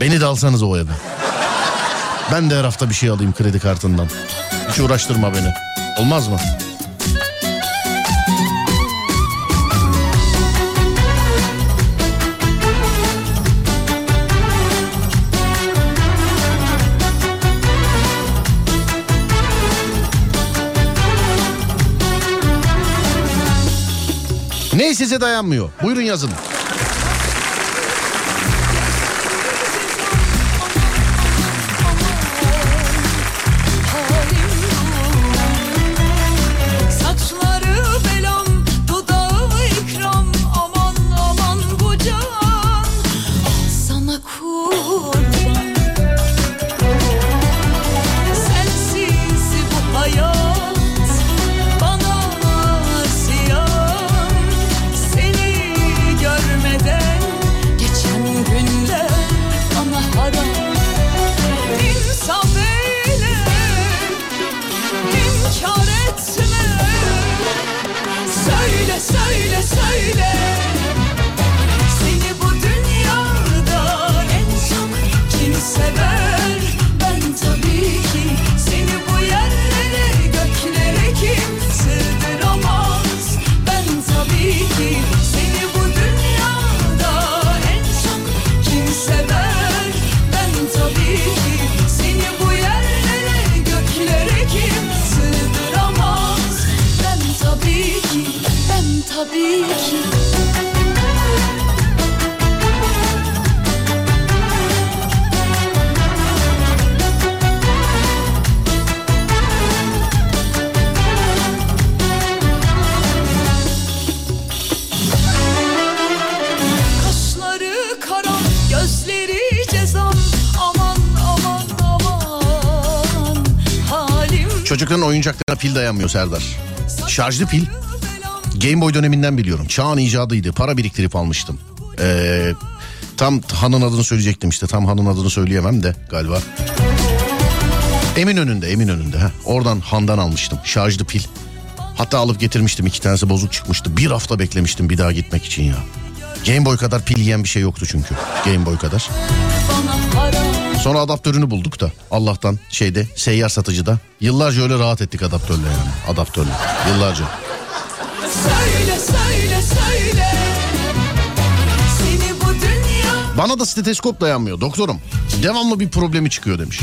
Beni de alsanız o eve. Ben de her hafta bir şey alayım kredi kartından. Hiç uğraştırma beni. Olmaz mı? Ne size dayanmıyor? Buyurun yazın. Tabii ki Ben tabii ki. Çocukların oyuncaklarına pil dayanmıyor Serdar. Şarjlı pil. Game Boy döneminden biliyorum. Çağın icadıydı. Para biriktirip almıştım. Ee, tam hanın adını söyleyecektim işte. Tam hanın adını söyleyemem de galiba. Emin önünde, emin önünde. Oradan handan almıştım. Şarjlı pil. Hatta alıp getirmiştim. iki tanesi bozuk çıkmıştı. Bir hafta beklemiştim bir daha gitmek için ya. Game Boy kadar pil yiyen bir şey yoktu çünkü. Game Boy kadar. bana Sonra adaptörünü bulduk da Allah'tan şeyde seyyar satıcıda. Yıllarca öyle rahat ettik adaptörle yani. Adaptörle. Yıllarca. Söyle söyle söyle Bana da steteskop dayanmıyor doktorum. Devamlı bir problemi çıkıyor demiş.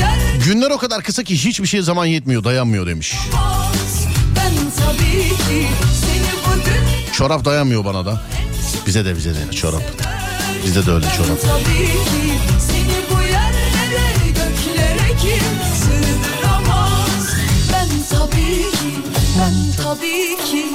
Yer Günler o kadar kısa ki hiçbir şeye zaman yetmiyor dayanmıyor demiş. Dünya Çorap dayanmıyor bana da. Bize de bize de çorap. Bizde de öyle çorap. Ben tabii ki Ben tabii ki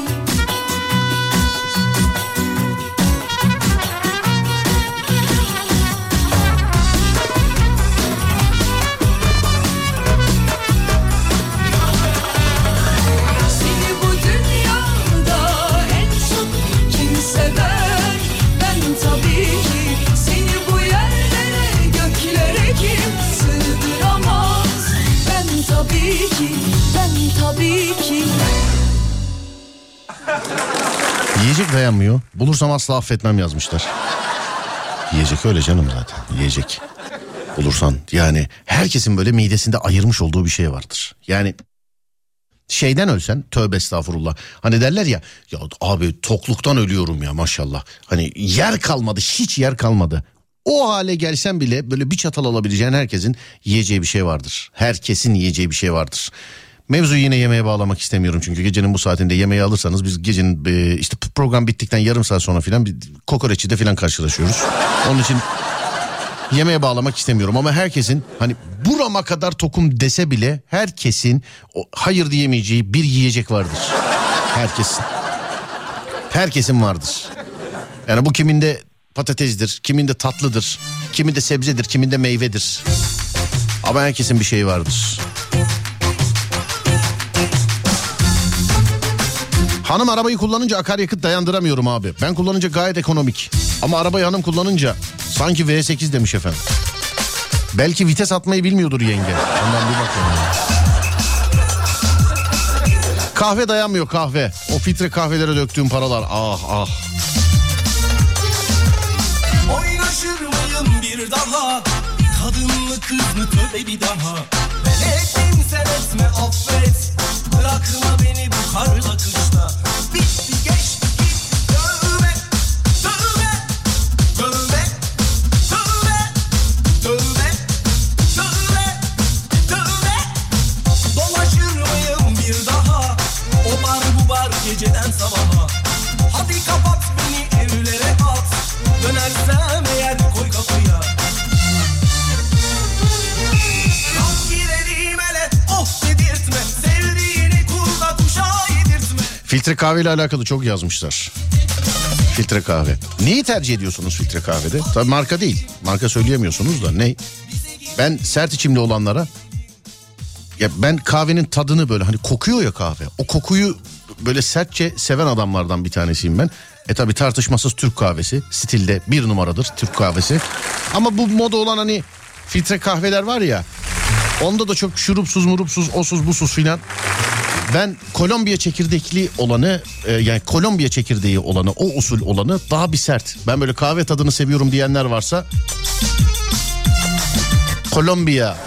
Yiyecek dayanmıyor. Bulursam asla affetmem yazmışlar. Yiyecek öyle canım zaten. Yiyecek. Bulursan yani herkesin böyle midesinde ayırmış olduğu bir şey vardır. Yani şeyden ölsen tövbe estağfurullah. Hani derler ya ya abi tokluktan ölüyorum ya maşallah. Hani yer kalmadı hiç yer kalmadı. O hale gelsen bile böyle bir çatal alabileceğin herkesin yiyeceği bir şey vardır. Herkesin yiyeceği bir şey vardır. Mevzuyu yine yemeğe bağlamak istemiyorum çünkü gecenin bu saatinde yemeği alırsanız biz gecenin e, işte program bittikten yarım saat sonra filan bir kokoreççide filan karşılaşıyoruz. Onun için yemeğe bağlamak istemiyorum ama herkesin hani burama kadar tokum dese bile herkesin hayır diyemeyeceği bir yiyecek vardır. Herkesin. Herkesin vardır. Yani bu kiminde patatesdir, kiminde tatlıdır, kiminde sebzedir, kiminde meyvedir. Ama herkesin bir şeyi vardır. Hanım arabayı kullanınca akaryakıt dayandıramıyorum abi. Ben kullanınca gayet ekonomik. Ama arabayı hanım kullanınca sanki V8 demiş efendim. Belki vites atmayı bilmiyordur yenge. Ondan bir bakıyorum. Kahve dayanmıyor kahve. O filtre kahvelere döktüğüm paralar. Ah ah. Oynaşır mıyım bir daha Kadınlı kızlı tövbe bir daha Ben ettim sen etme affet Bırakma beni bu karla kışta Filtre kahveyle alakalı çok yazmışlar. Filtre kahve. Neyi tercih ediyorsunuz filtre kahvede? Tabii marka değil. Marka söyleyemiyorsunuz da ne? Ben sert içimli olanlara ya ben kahvenin tadını böyle hani kokuyor ya kahve. O kokuyu böyle sertçe seven adamlardan bir tanesiyim ben. E tabi tartışmasız Türk kahvesi stilde bir numaradır Türk kahvesi. Ama bu moda olan hani filtre kahveler var ya onda da çok şurupsuz murupsuz osuz busuz filan. Ben Kolombiya çekirdekli olanı e, yani Kolombiya çekirdeği olanı o usul olanı daha bir sert. Ben böyle kahve tadını seviyorum diyenler varsa Kolombiya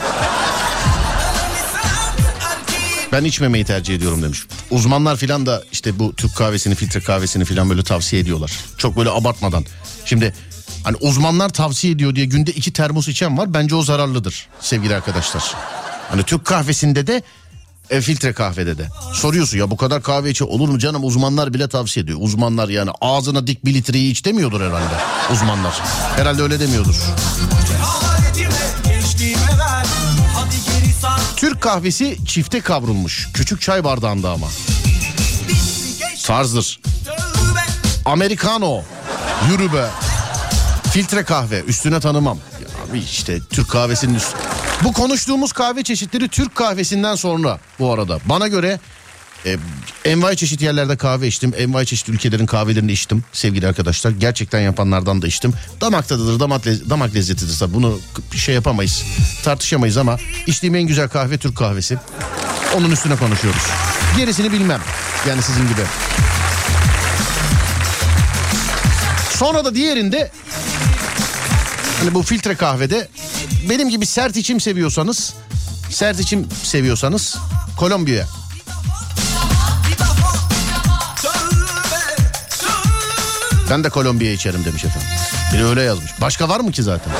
ben içmemeyi tercih ediyorum demiş. Uzmanlar filan da işte bu Türk kahvesini, filtre kahvesini filan böyle tavsiye ediyorlar. Çok böyle abartmadan. Şimdi hani uzmanlar tavsiye ediyor diye günde iki termos içen var. Bence o zararlıdır sevgili arkadaşlar. Hani Türk kahvesinde de e, filtre kahvede de. Soruyorsun ya bu kadar kahve içe olur mu canım uzmanlar bile tavsiye ediyor. Uzmanlar yani ağzına dik bir litreyi iç demiyordur herhalde uzmanlar. Herhalde öyle demiyordur. Türk kahvesi çifte kavrulmuş. Küçük çay bardağında ama. Tarzdır. Americano. Yürü be. Filtre kahve üstüne tanımam. Ya abi işte Türk kahvesinin üstü. Bu konuştuğumuz kahve çeşitleri Türk kahvesinden sonra bu arada. Bana göre e, envai çeşit yerlerde kahve içtim. Envai çeşit ülkelerin kahvelerini içtim sevgili arkadaşlar. Gerçekten yapanlardan da içtim. Damak tadıdır, damak, lez- damak lezzetidir tabii. Bunu şey yapamayız, tartışamayız ama içtiğim en güzel kahve Türk kahvesi. Onun üstüne konuşuyoruz. Gerisini bilmem. Yani sizin gibi. Sonra da diğerinde hani bu filtre kahvede benim gibi sert içim seviyorsanız sert içim seviyorsanız Kolombiya Ben de Kolombiya içerim demiş efendim. Biri öyle yazmış. Başka var mı ki zaten?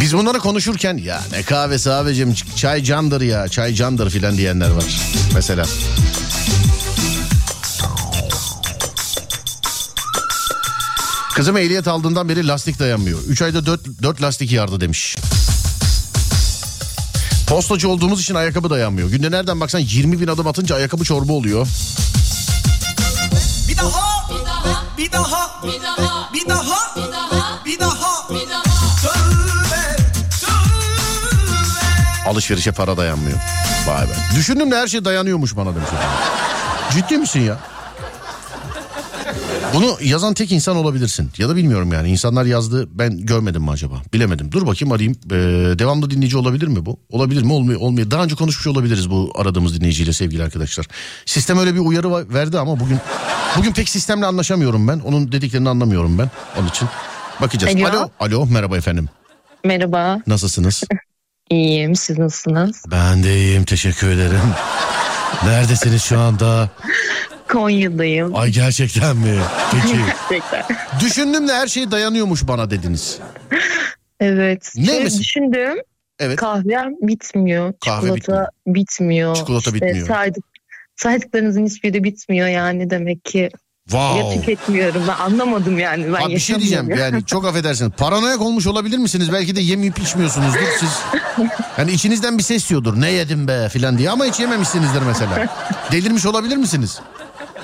Biz bunları konuşurken ya ne kahvesi abicim çay candır ya çay candır filan diyenler var. Mesela. Kızım ehliyet aldığından beri lastik dayanmıyor. 3 ayda 4, 4 lastik yardı demiş. Postacı olduğumuz için ayakkabı dayanmıyor. Günde nereden baksan 20 bin adım atınca ayakkabı çorba oluyor. Bir daha Bir daha Bir daha Bir daha Bir daha Tövbe Alışverişe para dayanmıyor. Vay be. Düşündüm de her şey dayanıyormuş bana demiş. Ciddi misin ya? Bunu yazan tek insan olabilirsin. Ya da bilmiyorum yani. İnsanlar yazdı ben görmedim mi acaba? Bilemedim. Dur bakayım arayayım. Ee, devamlı dinleyici olabilir mi bu? Olabilir mi? Olmuyor. Olmuyor. Daha önce konuşmuş olabiliriz bu aradığımız dinleyiciyle sevgili arkadaşlar. Sistem öyle bir uyarı verdi ama bugün bugün pek sistemle anlaşamıyorum ben. Onun dediklerini anlamıyorum ben. Onun için bakacağız. Alo. Alo. Alo. Merhaba efendim. Merhaba. Nasılsınız? İyiyim. Siz nasılsınız? Ben de iyiyim. Teşekkür ederim. Neredesiniz şu anda? Konya'dayım. Ay gerçekten mi? Peki. Gerçekten. Düşündüm de her şey dayanıyormuş bana dediniz. Evet. Ne Şöyle mesela? düşündüm. Evet. Kahvem bitmiyor. Kahve Çikolata bitmiyor. Çikolata İşte bitmiyor. saydık- saydıklarınızın hiçbiri bitmiyor yani demek ki. Wow. Ya tüketmiyorum ben anlamadım yani. Ben Abi bir şey diyeceğim yani çok affedersiniz. Paranoyak olmuş olabilir misiniz? Belki de yemeyip içmiyorsunuzdur siz. Yani içinizden bir ses diyordur. Ne yedim be filan diye ama hiç yememişsinizdir mesela. Delirmiş olabilir misiniz?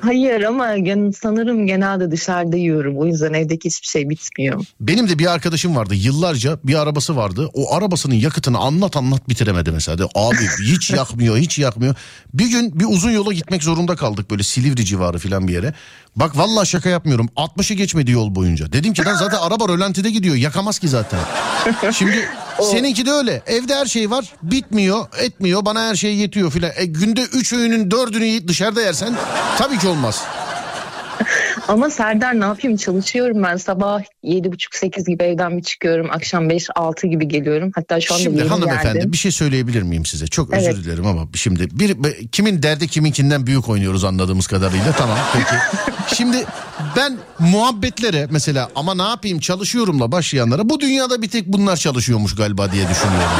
Hayır ama sanırım genelde dışarıda yiyorum. O yüzden evdeki hiçbir şey bitmiyor. Benim de bir arkadaşım vardı yıllarca bir arabası vardı. O arabasının yakıtını anlat anlat bitiremedi mesela. De, Abi hiç yakmıyor hiç yakmıyor. Bir gün bir uzun yola gitmek zorunda kaldık böyle Silivri civarı falan bir yere. Bak vallahi şaka yapmıyorum 60'ı geçmedi yol boyunca. Dedim ki lan zaten araba rölantide gidiyor yakamaz ki zaten. Şimdi seninki de öyle evde her şey var bitmiyor etmiyor bana her şey yetiyor filan. E, günde 3 öğünün 4'ünü yiyip dışarıda yersen tabii ki olmaz. Ama Serdar ne yapayım çalışıyorum ben. Sabah 7.30-8 gibi evden bir çıkıyorum. Akşam 5-6 gibi geliyorum. Hatta şu anda Şimdi hanımefendi geldim. bir şey söyleyebilir miyim size? Çok özür Evet. dilerim ama şimdi bir kimin derdi kiminkinden büyük oynuyoruz anladığımız kadarıyla. Tamam peki. şimdi ben muhabbetlere mesela ama ne yapayım çalışıyorumla başlayanlara bu dünyada bir tek bunlar çalışıyormuş galiba diye düşünüyorum.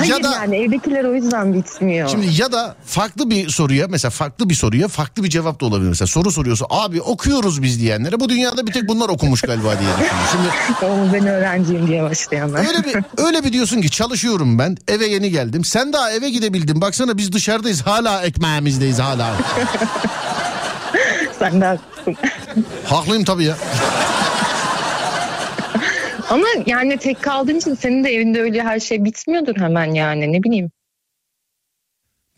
Hayır ya da- yani evdekiler o yüzden bitmiyor. Şimdi ya da farklı bir soruya mesela farklı bir soruya farklı bir cevap da olabilir. Mesela soru soruyorsa abi okuyoruz biz diyenlere bu dünyada bir tek bunlar okumuş galiba diye düşünüyorum. Şimdi Ama ben öğrenciyim diye başlayanlar. Öyle bir öyle bir diyorsun ki çalışıyorum ben eve yeni geldim. Sen daha eve gidebildin. Baksana biz dışarıdayız hala ekmeğimizdeyiz hala. Sen de haklısın. Haklıyım tabii ya. Ama yani tek kaldığın için senin de evinde öyle her şey bitmiyordur hemen yani ne bileyim.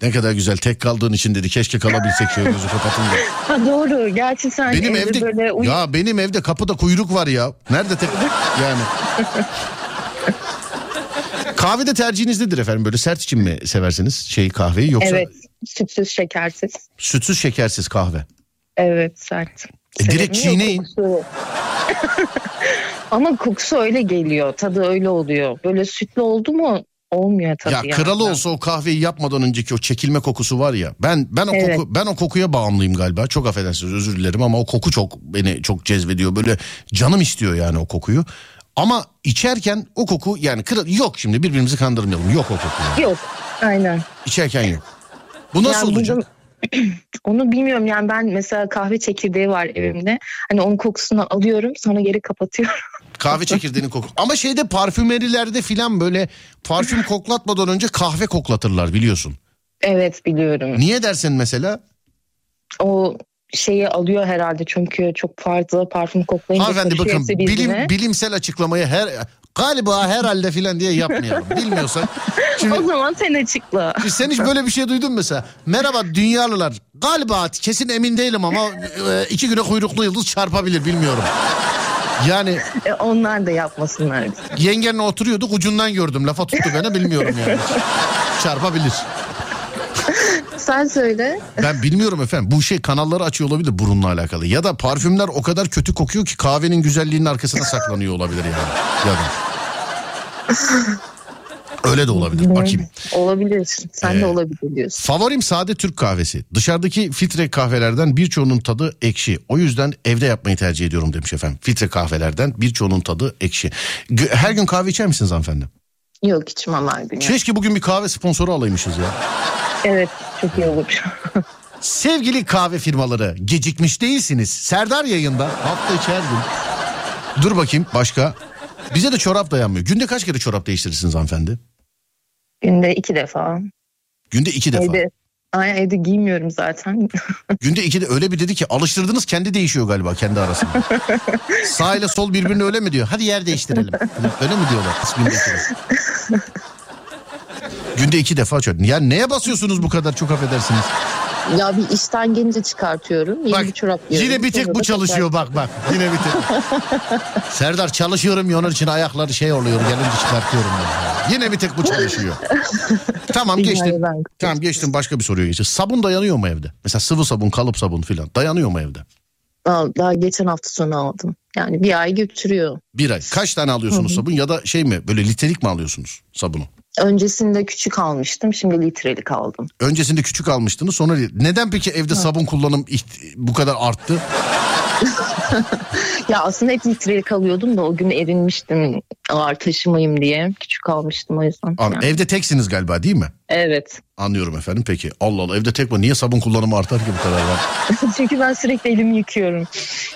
Ne kadar güzel tek kaldığın için dedi. Keşke kalabilsek şöyle gözü kapatınca. Ha doğru gerçi sen Benim evde, böyle uy- ya benim evde kapıda kuyruk var ya. Nerede tek yani. Kahvede tercihiniz nedir efendim? Böyle sert için mi seversiniz şey kahveyi yoksa Evet sütsüz şekersiz. sütsüz şekersiz kahve? Evet sert. E, direkt çiğneyin. Ama kokusu öyle geliyor. Tadı öyle oluyor. Böyle sütlü oldu mu olmuyor tadı. Ya yani. kralı olsa o kahveyi yapmadan önceki o çekilme kokusu var ya. Ben ben o Evet. koku ben o kokuya bağımlıyım galiba. Çok affedersiniz özür dilerim ama o koku çok beni çok cezbediyor. Böyle canım istiyor yani o kokuyu. Ama içerken o koku yani kral yok şimdi birbirimizi kandırmayalım. Yok o koku. yani. Yok aynen. İçerken yok. Bu nasıl Yani olacak? bunu- Onu bilmiyorum yani ben mesela kahve çekirdeği var evimde. Hani onun kokusunu alıyorum sonra geri kapatıyorum. Kahve çekirdeğinin koku. Ama şeyde parfümerilerde filan böyle parfüm koklatmadan önce kahve koklatırlar biliyorsun. evet biliyorum. Niye dersin mesela? O şeyi alıyor herhalde çünkü çok fazla parfüm koklayınca Hanımefendi bakın bilim, bilimsel açıklamayı her galiba herhalde filan diye yapmayalım. Bilmiyorsan. Şimdi, O zaman sen açıkla. sen hiç böyle bir şey duydun mu mesela? Merhaba dünyalılar. Galiba kesin emin değilim ama e, iki güne kuyruklu yıldız çarpabilir bilmiyorum. Yani E, onlar da yapmasınlar. yengenle oturuyorduk ucundan gördüm. Lafa tuttu beni bilmiyorum yani. Çarpabilir. Sen söyle. Ben bilmiyorum efendim. Bu şey kanalları açıyor olabilir burunla alakalı. Ya da parfümler o kadar kötü kokuyor ki kahvenin güzelliğinin arkasına saklanıyor olabilir yani. Ya da. Öyle de olabilir. Bakayım. Olabilir. Sen Ee, de olabilir diyorsun. Favorim sade Türk kahvesi. Dışarıdaki filtre kahvelerden birçoğunun tadı ekşi. O yüzden evde yapmayı tercih ediyorum demiş efendim. Filtre kahvelerden birçoğunun tadı ekşi. Her gün kahve içer misiniz hanımefendi? Yok içmem her gün. Keşke bugün bir kahve sponsoru alaymışız ya. Evet çok iyi olur. Sevgili kahve firmaları gecikmiş değilsiniz. Serdar yayında hafta içi her gün. Dur bakayım başka. Bize de çorap dayanmıyor. Günde kaç kere çorap değiştirirsiniz hanımefendi? Günde iki defa. Günde iki defa. Evde, Aynen evde giymiyorum zaten. Günde iki de öyle bir dedi ki alıştırdınız kendi değişiyor galiba kendi arasında. Sağ ile sol birbirine öyle mi diyor? Hadi yer değiştirelim. Öyle mi diyorlar? Günde iki defa. Günde iki defa çorap. Yani neye basıyorsunuz bu kadar çok affedersiniz? ya bir işten gelince çıkartıyorum. Yeni bir çorap giyiyorum. Yine bir tek Sonra bu çalışıyor bak bak. Yine bir tek. Serdar çalışıyorum ya onun için ayakları şey oluyor gelince çıkartıyorum ben. Yine bir tek bu çalışıyor. tamam geçtim. Tamam geçtim başka bir soruya geçeceğiz. Sabun dayanıyor mu evde? Mesela sıvı sabun, kalıp sabun filan dayanıyor mu evde? Al, Daha geçen hafta sonu aldım. Yani bir ay götürüyor. Bir ay. Kaç tane alıyorsunuz sabun ya da şey mi böyle litrelik mi alıyorsunuz sabunu? Öncesinde küçük almıştım. Şimdi litrelik aldım. Öncesinde küçük almıştınız sonra neden peki evde sabun kullanım bu kadar arttı? Ya aslında hep litreli kalıyordum da o gün erinmiştim ağır taşımayayım diye. Küçük kalmıştım o yüzden. An- Yani. Evde teksiniz galiba değil mi? Evet. Anlıyorum efendim peki. Allah Allah evde tek var. Niye sabun kullanımı artar ki bu kadar var? Çünkü ben sürekli elimi yıkıyorum.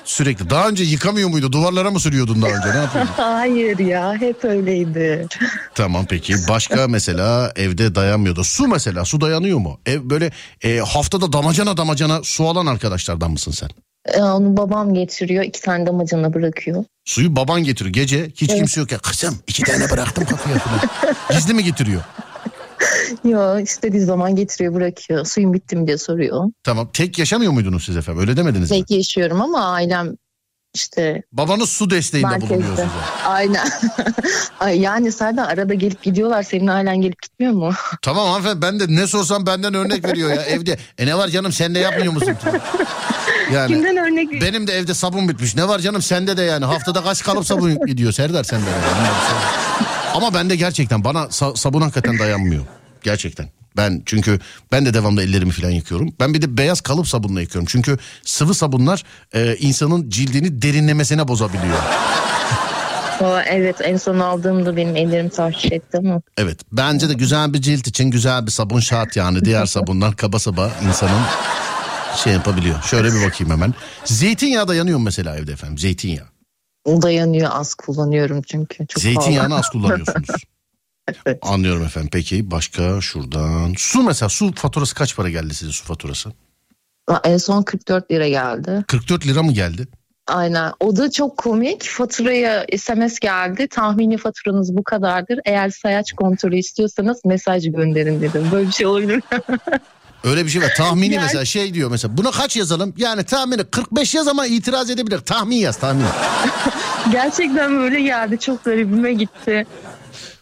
Sürekli. Daha önce yıkamıyor muydu? Duvarlara mı sürüyordun daha önce? Ne yapıyordun? Hayır ya hep öyleydi. tamam peki. Başka mesela evde dayanmıyordu. Su mesela su dayanıyor mu? Ev böyle e, haftada damacana damacana su alan arkadaşlardan mısın sen? Ee, onu babam getiriyor iki tane damacana bırakıyor. Suyu baban getiriyor. Gece hiç Evet. kimse yok ya. Kızım iki tane bıraktım kapıya falan. Gizli mi getiriyor? Yo istediği zaman getiriyor bırakıyor. Suyun bitti mi diye soruyor. Tamam. Tek yaşamıyor muydunuz siz efendim? Öyle demediniz mi? Tek yaşıyorum ama ailem işte Babanız su desteğinde bulunuyor merkezde. size. Aynen. Ay, yani Serdar arada gelip gidiyorlar. Senin ailen gelip gitmiyor mu? Tamam hanımefendi ben de ne sorsam benden örnek veriyor ya evde. E ne var canım sen de yapmıyor musun? Yani Kimden örnek benim de evde sabun bitmiş. Ne var canım sende de yani haftada kaç kalıp sabun gidiyor Serdar sende de. Yani. Ama bende gerçekten bana sa- sabun hakikaten dayanmıyor. Gerçekten. Ben çünkü ben de devamlı ellerimi falan yıkıyorum. Ben bir de beyaz kalıp sabunla yıkıyorum. Çünkü sıvı sabunlar e, insanın cildini derinlemesine bozabiliyor. Aa, evet en son aldığımda benim ellerim tahriş etti ama. Evet bence de güzel bir cilt için güzel bir sabun şart yani. Diğer sabunlar kaba saba insanın şey yapabiliyor. Şöyle bir bakayım hemen. Zeytinyağı dayanıyor mu mesela evde efendim? Zeytinyağı. Dayanıyor az kullanıyorum çünkü. Çok Zeytinyağını pahalı. az kullanıyorsunuz. Anlıyorum efendim. Peki başka şuradan. Su mesela su faturası kaç para geldi size su faturası? En son 44 lira geldi. 44 lira mı geldi? Aynen. O da çok komik. Faturaya SMS geldi. Tahmini faturanız bu kadardır. Eğer sayaç kontrolü istiyorsanız mesaj gönderin dedim. Böyle bir şey olabilir? Öyle bir şey var. Tahmini Yani- mesela şey diyor mesela. Buna kaç yazalım? Yani tahmini 45 yaz ama itiraz edebilir. Tahmin yaz tahmin. Gerçekten böyle geldi. Çok garibime gitti.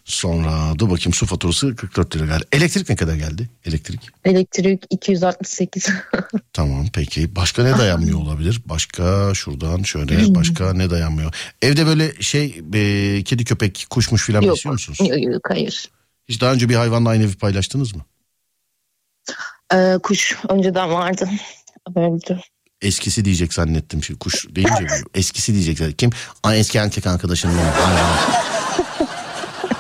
Sonra dur bakayım su faturası 44 lira geldi. Elektrik ne kadar geldi? Elektrik. Elektrik 268. Tamam peki. Başka ne dayanmıyor olabilir? Başka şuradan şöyle başka ne dayanmıyor? Evde böyle şey e, kedi köpek kuşmuş filan besliyor musunuz? yok, yok, hayır. Hiç daha önce bir hayvanla aynı evi paylaştınız mı? Ee, kuş önceden vardı. Öldü. Eskisi diyecek zannettim. Şimdi kuş deyince eskisi diyecek. Kim? Ay eski erkek arkadaşım benim.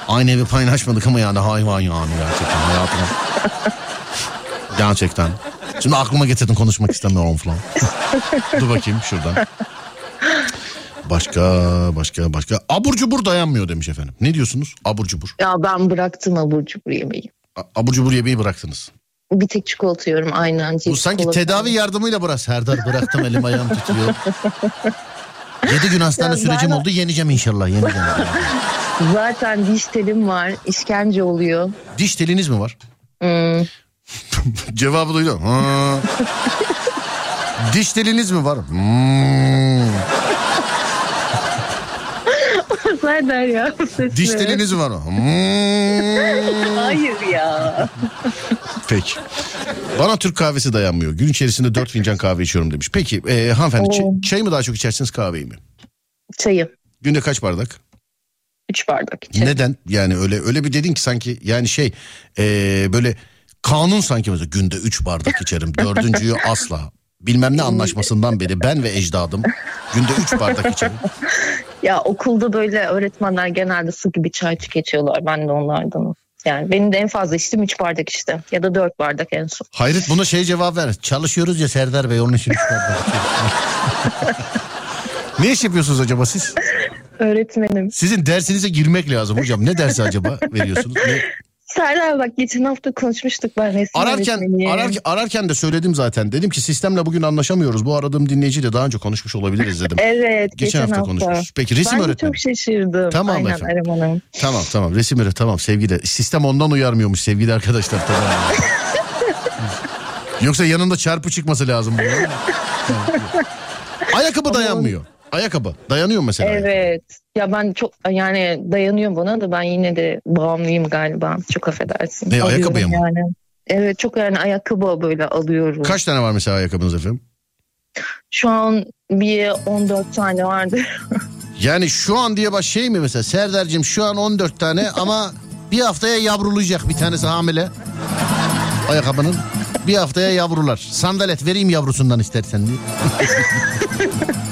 Aynı evi paylaşmadık ama yani hayvan yani gerçekten hayatım. Gerçekten. Şimdi aklıma getirdin konuşmak istemiyorum falan. Dur bakayım şuradan. Başka başka başka. Abur cubur dayanmıyor demiş efendim. Ne diyorsunuz? Abur cubur. Ya ben bıraktım abur cubur yemeği. A- Abur cubur yemeği bıraktınız. Bir tek çikolata yiyorum aynen. Bu sanki çikolata. tedavi yardımıyla bırak. Serdar bıraktım elim ayağım tutuyor. Yedi gün hastane Ya sürecim ben- oldu yeneceğim inşallah yeneceğim. Zaten diş telim var. işkence oluyor. Diş teliniz mi var? Hmm. Cevabı duydum. Diş teliniz mi var? Hmm. Serdar ya. Diş teliniz var? Hmm. Hayır ya. Peki. Bana Türk kahvesi dayanmıyor. Gün içerisinde dört fincan kahve içiyorum demiş. Peki e, hanımefendi Oo. çay mı daha çok içersiniz kahveyi mi? Çayı. Günde kaç bardak? Üç bardak içerim. Neden? Yani öyle öyle bir dedin ki sanki yani şey e, böyle kanun sanki mesela günde üç bardak içerim. Dördüncüyü asla. Bilmem ne anlaşmasından beri ben ve ecdadım günde üç bardak içerim. Ya okulda böyle öğretmenler genelde su gibi çay tüketiyorlar. Ben de onlardanım. Yani benim de en fazla içtiğim üç bardak işte. Ya da dört bardak en son. Hayret buna şey cevap ver. Çalışıyoruz ya Serdar Bey onun için üç bardak içiyoruz. ne iş yapıyorsunuz acaba siz? Öğretmenim. Sizin dersinize girmek lazım hocam. Ne dersi acaba veriyorsunuz? Ne? Serdar bak geçen hafta konuşmuştuk ben resim Ararken, ararken, ararken de söyledim zaten. Dedim ki sistemle bugün anlaşamıyoruz. Bu aradığım dinleyiciyle daha önce konuşmuş olabiliriz dedim. Evet geçen, hafta konuşmuşuz. Peki, resim ben öğretmeni. çok şaşırdım. Tamam Aynen efendim. Erem Hanım. Tamam tamam resim öğret tamam sevgili. Sistem ondan uyarmıyormuş sevgili arkadaşlar. Tamam. Yoksa yanında çarpı çıkması lazım. Ayakkabı dayanmıyor. Ayakkabı dayanıyor mesela. Evet. Ya ben çok yani dayanıyor bana da ben yine de bağımlıyım galiba. Çok affedersin. Ne, Alıyorum ayakkabıya mı? Yani. Evet çok yani ayakkabı böyle alıyorum. Kaç tane var mesela ayakkabınız efendim? Şu an bir 14 tane vardı. Yani şu an diye baş şey mi mesela Serdar'cığım şu an 14 tane ama bir haftaya yavrulayacak bir tanesi hamile. Ayakkabının bir haftaya yavrular. Sandalet vereyim yavrusundan istersen diye.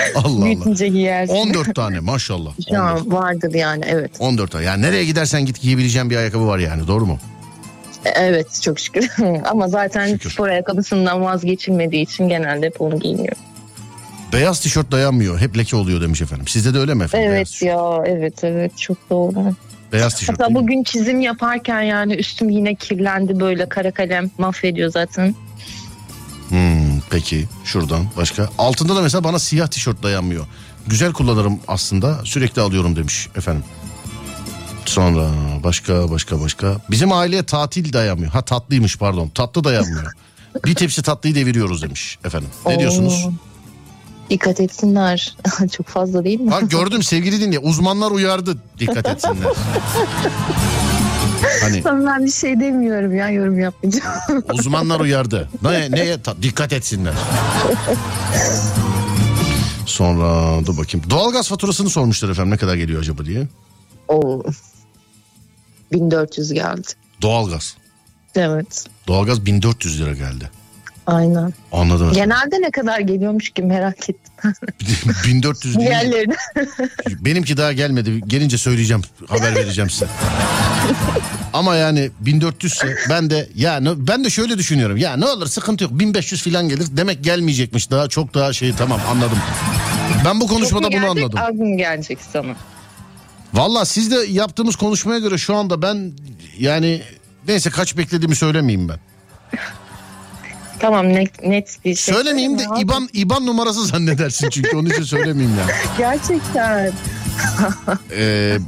Allah Allah. Büyütünce giyersin. 14 tane maşallah. Şu an vardır yani evet. 14 tane. Yani nereye gidersen git giyebileceğin bir ayakkabı var yani doğru mu? Evet çok şükür. Ama zaten spor ayakkabısından vazgeçilmediği için genelde hep onu giyiniyorum. Beyaz tişört dayanmıyor. Hep leke oluyor demiş efendim. Sizde de öyle mi efendim? Evet ya evet evet çok doğru. Beyaz tişört. Hatta bugün çizim yaparken yani üstüm yine kirlendi böyle kara kalem mahvediyor zaten. Hmm, peki şuradan başka. Altında da mesela bana siyah tişört dayanmıyor. Güzel kullanırım aslında sürekli alıyorum demiş efendim. Sonra başka başka başka. Bizim aileye tatil dayanmıyor. Ha tatlıymış pardon tatlı dayanmıyor. Bir tepsi tatlıyı deviriyoruz demiş efendim. Ne Oo. diyorsunuz? Dikkat etsinler. çok fazla değil mi? Bak gördüm sevgili dinle uzmanlar uyardı dikkat etsinler. Hani Tamam, ben bir şey demiyorum ya yorum yapmayacağım. uzmanlar uyardı. Ne, neye ta- dikkat etsinler. Sonra dur bakayım. Doğalgaz faturasını sormuşlar efendim ne kadar geliyor acaba diye. Oo. 1400 geldi. Doğalgaz. Evet. Doğalgaz 1400 lira geldi. Aynen. Anladım. efendim. Genelde ne kadar geliyormuş ki merak ettim. 1400 değil. Diğerlerine. Benimki daha gelmedi. Gelince söyleyeceğim. Haber vereceğim size. Ama yani 1400 ise ben de ya ben de şöyle düşünüyorum. Ya ne olur sıkıntı yok. 1500 falan gelir. Demek gelmeyecekmiş daha çok daha şey tamam anladım. Ben bu konuşmada mu bunu gelecek, anladım. Az mı gelecek sana? Valla siz de yaptığımız konuşmaya göre şu anda ben yani neyse kaç beklediğimi söylemeyeyim ben. Tamam net, net bir şey. Söylemeyeyim de abi. İban İban numarası zannedersin çünkü onun için söylemeyeyim yani. Gerçekten. Ee,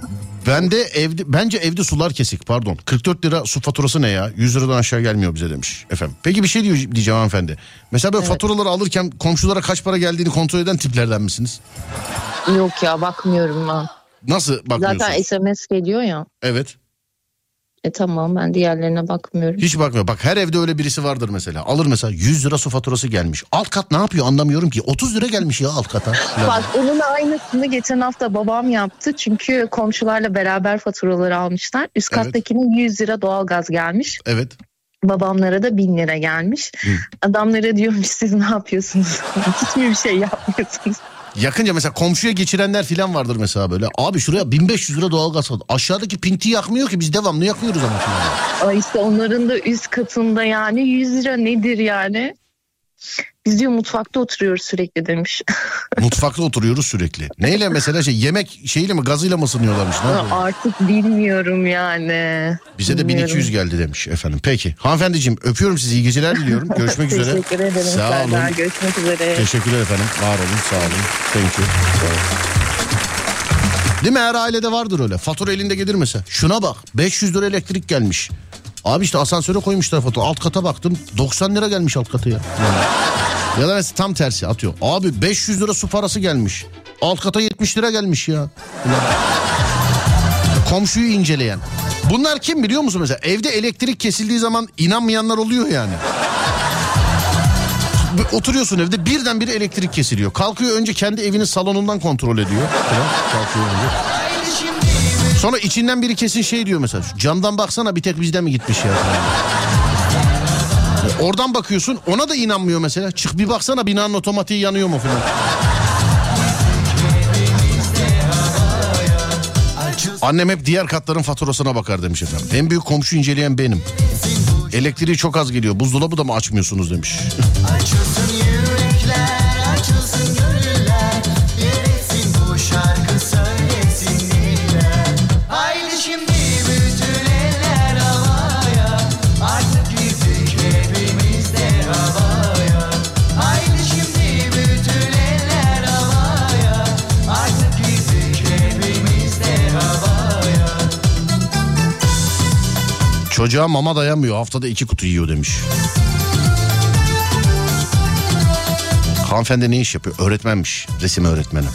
ben de evde bence evde sular kesik pardon. 44 lira su faturası ne ya? 100 liradan aşağı gelmiyor bize demiş efendim. Peki bir şey diyor, diyeceğim hanımefendi. Mesela böyle Evet. faturaları alırken komşulara kaç para geldiğini kontrol eden tiplerden misiniz? Yok ya bakmıyorum ben. Nasıl bakmıyorsunuz? Zaten SMS geliyor ya. Evet. E tamam ben diğerlerine bakmıyorum. Hiç bakmıyor. Bak her evde öyle birisi vardır mesela. Alır mesela 100 lira su faturası gelmiş. Alt kat ne yapıyor anlamıyorum ki. 30 lira gelmiş ya alt kata. Bak onun aynısını geçen hafta babam yaptı. Çünkü komşularla beraber faturaları almışlar. Üst Evet. kattakine 100 lira doğalgaz gelmiş. Evet. Babamlara da 1000 lira gelmiş. Adamlara diyormuş siz ne yapıyorsunuz? Hiç mi bir şey yapmıyorsunuz? Yakınca mesela komşuya geçirenler falan vardır mesela böyle. Abi şuraya 1500 lira doğalgaz aldı. Aşağıdaki pinti yakmıyor ki biz devamlı yakıyoruz ama. falan. Ay işte onların da üst katında yani 100 lira nedir yani? Biz diyor mutfakta oturuyoruz sürekli demiş. Mutfakta oturuyoruz sürekli. Neyle mesela şey yemek şeyiyle mi gazıyla mı ısınıyorlarmış? Ne? Artık bilmiyorum yani. Bize de Bilmiyorum. 1200 geldi demiş efendim. Peki hanımefendiciğim öpüyorum sizi iyi geceler diliyorum. Görüşmek üzere. Teşekkür ederim. Sağ olun. Serdar. Görüşmek üzere. Teşekkürler efendim. Var olun sağ olun. Thank you. Sağ olun. Değil mi her ailede vardır öyle. Fatura elinde gelir mesela. Şuna bak 500 lira elektrik gelmiş. Abi işte asansöre koymuşlar fatura. Alt kata baktım 90 lira gelmiş alt katı ya. Ya da mesela tam tersi atıyor. Abi 500 lira su parası gelmiş. Alt kata 70 lira gelmiş ya. Komşuyu inceleyen. Bunlar kim biliyor musun mesela? Evde elektrik kesildiği zaman inanmayanlar oluyor yani. Oturuyorsun evde birdenbire elektrik kesiliyor. Kalkıyor önce kendi evinin salonundan kontrol ediyor. Kalkıyor önce. Sonra içinden biri kesin şey diyor mesela. "Şu Camdan baksana bir tek bizden mi gitmiş ya? Oradan bakıyorsun ona da inanmıyor mesela. Çık bir baksana binanın otomatiği yanıyor mu falan. Annem hep diğer katların faturasına bakar demiş efendim. En büyük komşu inceleyen benim. Elektriği çok az geliyor. Buzdolabı da mı açmıyorsunuz demiş. Çocuğa mama dayanmıyor. Haftada iki kutu yiyor demiş. Hanımefendi ne iş yapıyor? Öğretmenmiş. Resim öğretmeni.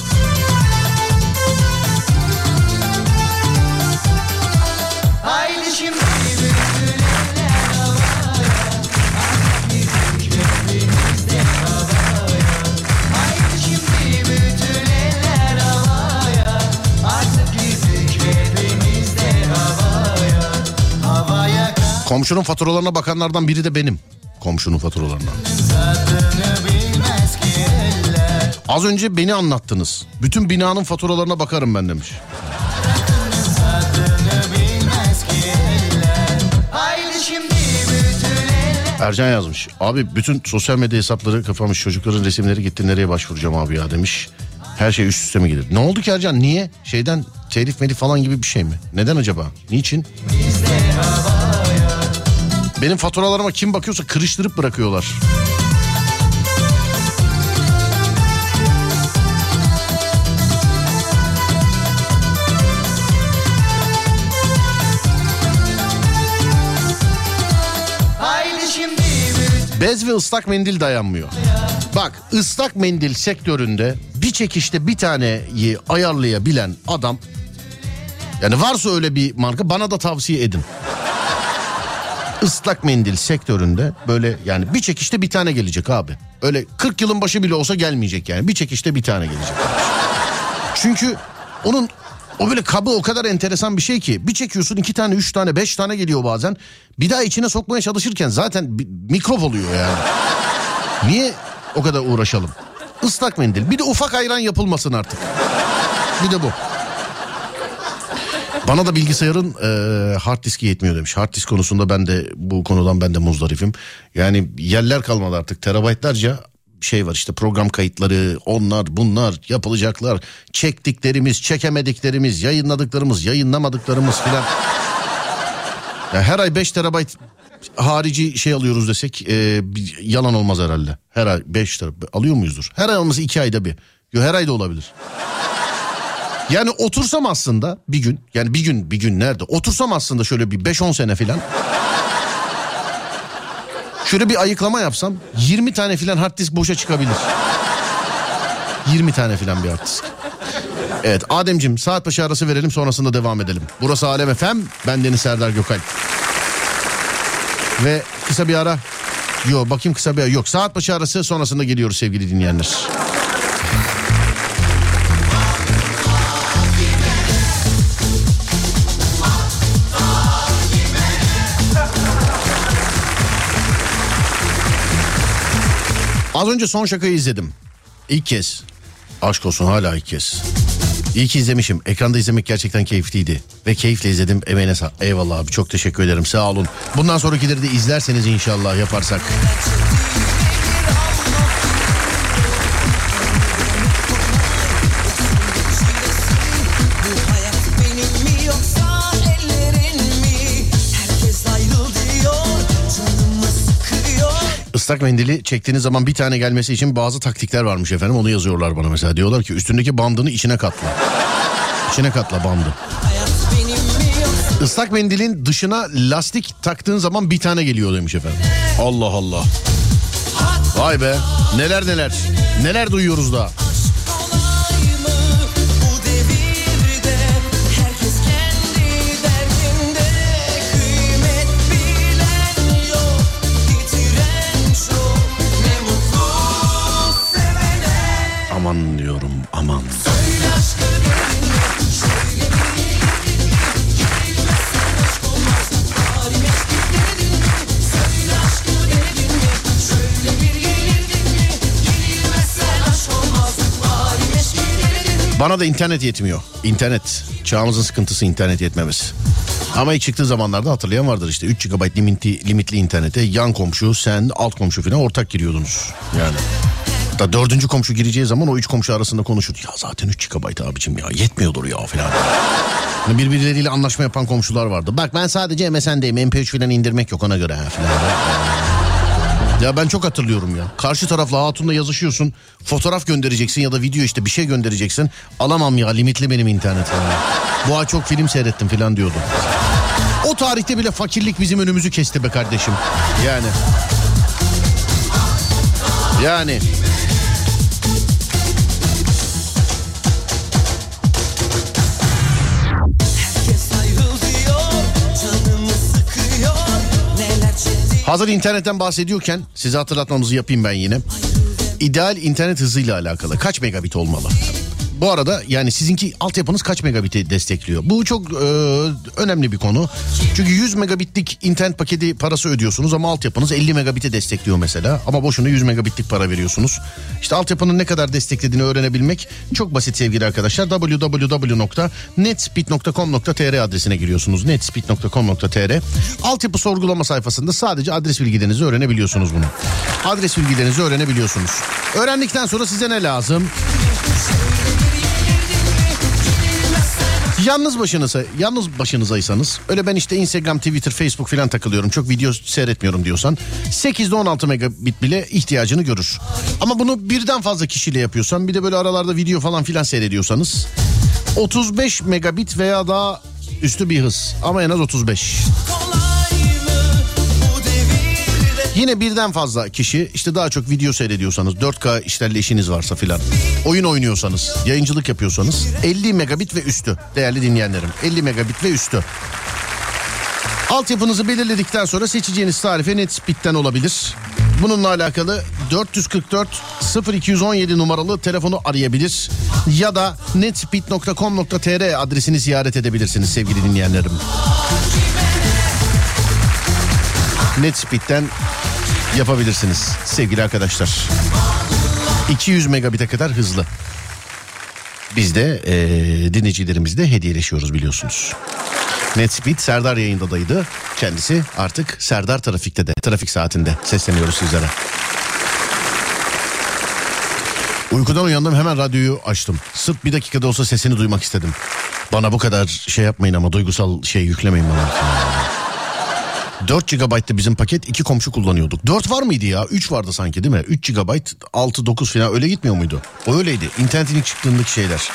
Komşunun faturalarına bakanlardan biri de benim. Komşunun faturalarına. Az önce beni anlattınız. Bütün binanın faturalarına bakarım ben demiş. Ercan yazmış. Abi bütün sosyal medya hesapları kapamış. Çocukların resimleri gitti nereye başvuracağım abi ya demiş. Her şey üst üste mi gelir? Ne oldu ki Ercan? Niye? Şeyden telif melif falan gibi bir şey mi? Neden acaba? Niçin? Benim faturalarıma kim bakıyorsa kırıştırıp bırakıyorlar. Bez ve ıslak mendil dayanmıyor. Bak ıslak mendil sektöründe bir çekişte bir taneyi ayarlayabilen adam yani varsa öyle bir marka bana da tavsiye edin. Islak mendil sektöründe böyle yani bir çekişte bir tane gelecek abi. Öyle 40 yılın başı bile olsa gelmeyecek yani. Bir çekişte bir tane gelecek. Çünkü onun o böyle kabı o kadar enteresan bir şey ki bir çekiyorsun iki tane üç tane beş tane geliyor bazen. Bir daha içine sokmaya çalışırken zaten mikrop oluyor yani. Niye o kadar uğraşalım? Islak mendil bir de ufak ayran yapılmasın artık. Bir de bu. Bana da bilgisayarın e, hard diski yetmiyor demiş. Hard disk konusunda ben de bu konudan ben de muzdarifim. Yani yerler kalmadı artık terabaytlarca şey var işte program kayıtları onlar bunlar yapılacaklar. Çektiklerimiz çekemediklerimiz yayınladıklarımız yayınlamadıklarımız filan. Ya her ay 5 terabayt harici şey alıyoruz desek e, yalan olmaz herhalde. Her ay 5 terabayt alıyor muyuzdur? Her ay olması 2 ayda bir. Yo, her ay da olabilir. Yani otursam aslında bir gün yani bir gün bir gün nerede otursam aslında şöyle bir 5-10 sene filan. Şöyle bir ayıklama yapsam 20 tane filan hard disk boşa çıkabilir. 20 tane filan bir hard disk. Evet Ademcim saat başı arası verelim sonrasında devam edelim. Burası Alem FM ben Deniz Serdar Gökalp. Ve kısa bir ara Yok bakayım kısa bir yok saat başı arası sonrasında geliyoruz sevgili dinleyenler. Az önce son şakayı izledim. İlk kez. Aşk olsun hala ilk kez. İyi ki izlemişim. Ekranda izlemek gerçekten keyifliydi. Ve keyifle izledim. Emeğine sağ. Eyvallah abi çok teşekkür ederim. Sağ olun. Bundan sonrakileri de izlerseniz inşallah yaparsak. Islak mendili çektiğiniz zaman bir tane gelmesi için bazı taktikler varmış efendim. Onu yazıyorlar bana mesela. Diyorlar ki üstündeki bandını içine katla. İçine katla bandı. Islak mendilin dışına lastik taktığın zaman bir tane geliyor demiş efendim. Allah Allah. Vay be. Neler neler. Neler duyuyoruz da. Bana da internet yetmiyor. İnternet. Çağımızın sıkıntısı internet yetmemesi. Ama ilk çıktığı zamanlarda hatırlayan vardır işte 3 GB limitli, limitli internete yan komşu sen alt komşu falan ortak giriyordunuz. Yani. Da dördüncü komşu gireceği zaman o üç komşu arasında konuşur. Ya zaten 3 GB abicim ya yetmiyordur ya falan. Hani birbirleriyle anlaşma yapan komşular vardı. Bak ben sadece MSN'deyim MP3 falan indirmek yok ona göre ha falan. Ya ben çok hatırlıyorum ya. Karşı tarafla hatunla yazışıyorsun. Fotoğraf göndereceksin ya da video işte bir şey göndereceksin. Alamam ya limitli benim internetim. Bu ay çok film seyrettim falan diyordu. O tarihte bile fakirlik bizim önümüzü kesti be kardeşim. Yani. Yani. Hazır internetten bahsediyorken size hatırlatmamızı yapayım ben yine. İdeal internet hızıyla alakalı kaç megabit olmalı? Bu arada yani sizinki altyapınız kaç megabiti destekliyor? Bu çok e, önemli bir konu. Çünkü 100 megabitlik internet paketi parası ödüyorsunuz ama altyapınız 50 megabiti destekliyor mesela. Ama boşuna 100 megabitlik para veriyorsunuz. İşte altyapının ne kadar desteklediğini öğrenebilmek çok basit sevgili arkadaşlar. www.netspeed.com.tr adresine giriyorsunuz. netspeed.com.tr Altyapı sorgulama sayfasında sadece adres bilgilerinizi öğrenebiliyorsunuz bunu. Adres bilgilerinizi öğrenebiliyorsunuz. Öğrendikten sonra size ne lazım? Yalnız başınıza, yalnız başınızaysanız öyle ben işte Instagram, Twitter, Facebook falan takılıyorum. Çok video seyretmiyorum diyorsan 8'de 16 megabit bile ihtiyacını görür. Ama bunu birden fazla kişiyle yapıyorsan bir de böyle aralarda video falan filan seyrediyorsanız 35 megabit veya daha üstü bir hız ama en az 35. Yine birden fazla kişi işte daha çok video seyrediyorsanız 4K işlerle işiniz varsa filan oyun oynuyorsanız yayıncılık yapıyorsanız 50 megabit ve üstü değerli dinleyenlerim 50 megabit ve üstü. Altyapınızı belirledikten sonra seçeceğiniz tarife Netspeed'den olabilir. Bununla alakalı 444 0217 numaralı telefonu arayabilir ya da netspeed.com.tr adresini ziyaret edebilirsiniz sevgili dinleyenlerim. Netspeed'den yapabilirsiniz sevgili arkadaşlar. 200 megabite kadar hızlı. Biz de eee dinleyicilerimizle hediyeleşiyoruz biliyorsunuz. Netspeed Serdar yayındadaydı. Kendisi artık Serdar Trafik'te de trafik saatinde sesleniyoruz sizlere. Uykudan uyandım hemen radyoyu açtım. Sırf bir dakikada olsa sesini duymak istedim. Bana bu kadar şey yapmayın ama duygusal şey yüklemeyin bana. 4 GB'tı bizim paket iki komşu kullanıyorduk. 4 var mıydı ya? 3 vardı sanki değil mi? 3 GB 6 9 falan öyle gitmiyor muydu? O öyleydi. İnternetin ilk çıktığındaki şeyler.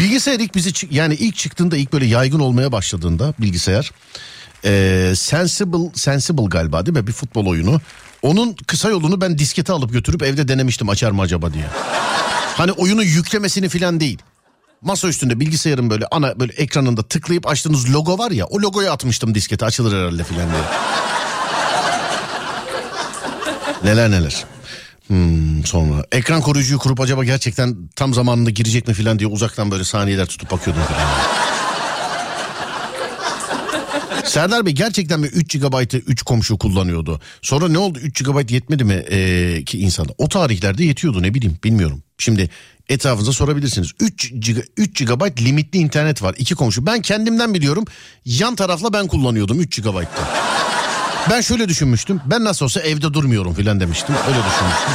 Bilgisayar ilk bizi yani ilk çıktığında ilk böyle yaygın olmaya başladığında bilgisayar ee, Sensible Sensible galiba değil mi? Bir futbol oyunu. Onun kısa yolunu ben diskete alıp götürüp evde denemiştim açar mı acaba diye. Hani oyunu yüklemesini falan değil. Masa üstünde bilgisayarın böyle ana böyle ekranında tıklayıp açtığınız logo var ya o logoyu atmıştım diskete açılır herhalde filan diye. neler neler. Hmm, sonra ekran koruyucuyu kurup acaba gerçekten tam zamanında girecek mi filan diye uzaktan böyle saniyeler tutup bakıyordum. Serdar Bey gerçekten mi 3 GB'ı 3 komşu kullanıyordu? Sonra ne oldu 3 GB yetmedi mi ee, ki insana? O tarihlerde yetiyordu ne bileyim bilmiyorum. Şimdi etrafınıza sorabilirsiniz. 3 GB, 3 GB limitli internet var. iki komşu. Ben kendimden biliyorum. Yan tarafla ben kullanıyordum 3 GB'da. Ben şöyle düşünmüştüm. Ben nasıl olsa evde durmuyorum filan demiştim. Öyle düşünmüştüm.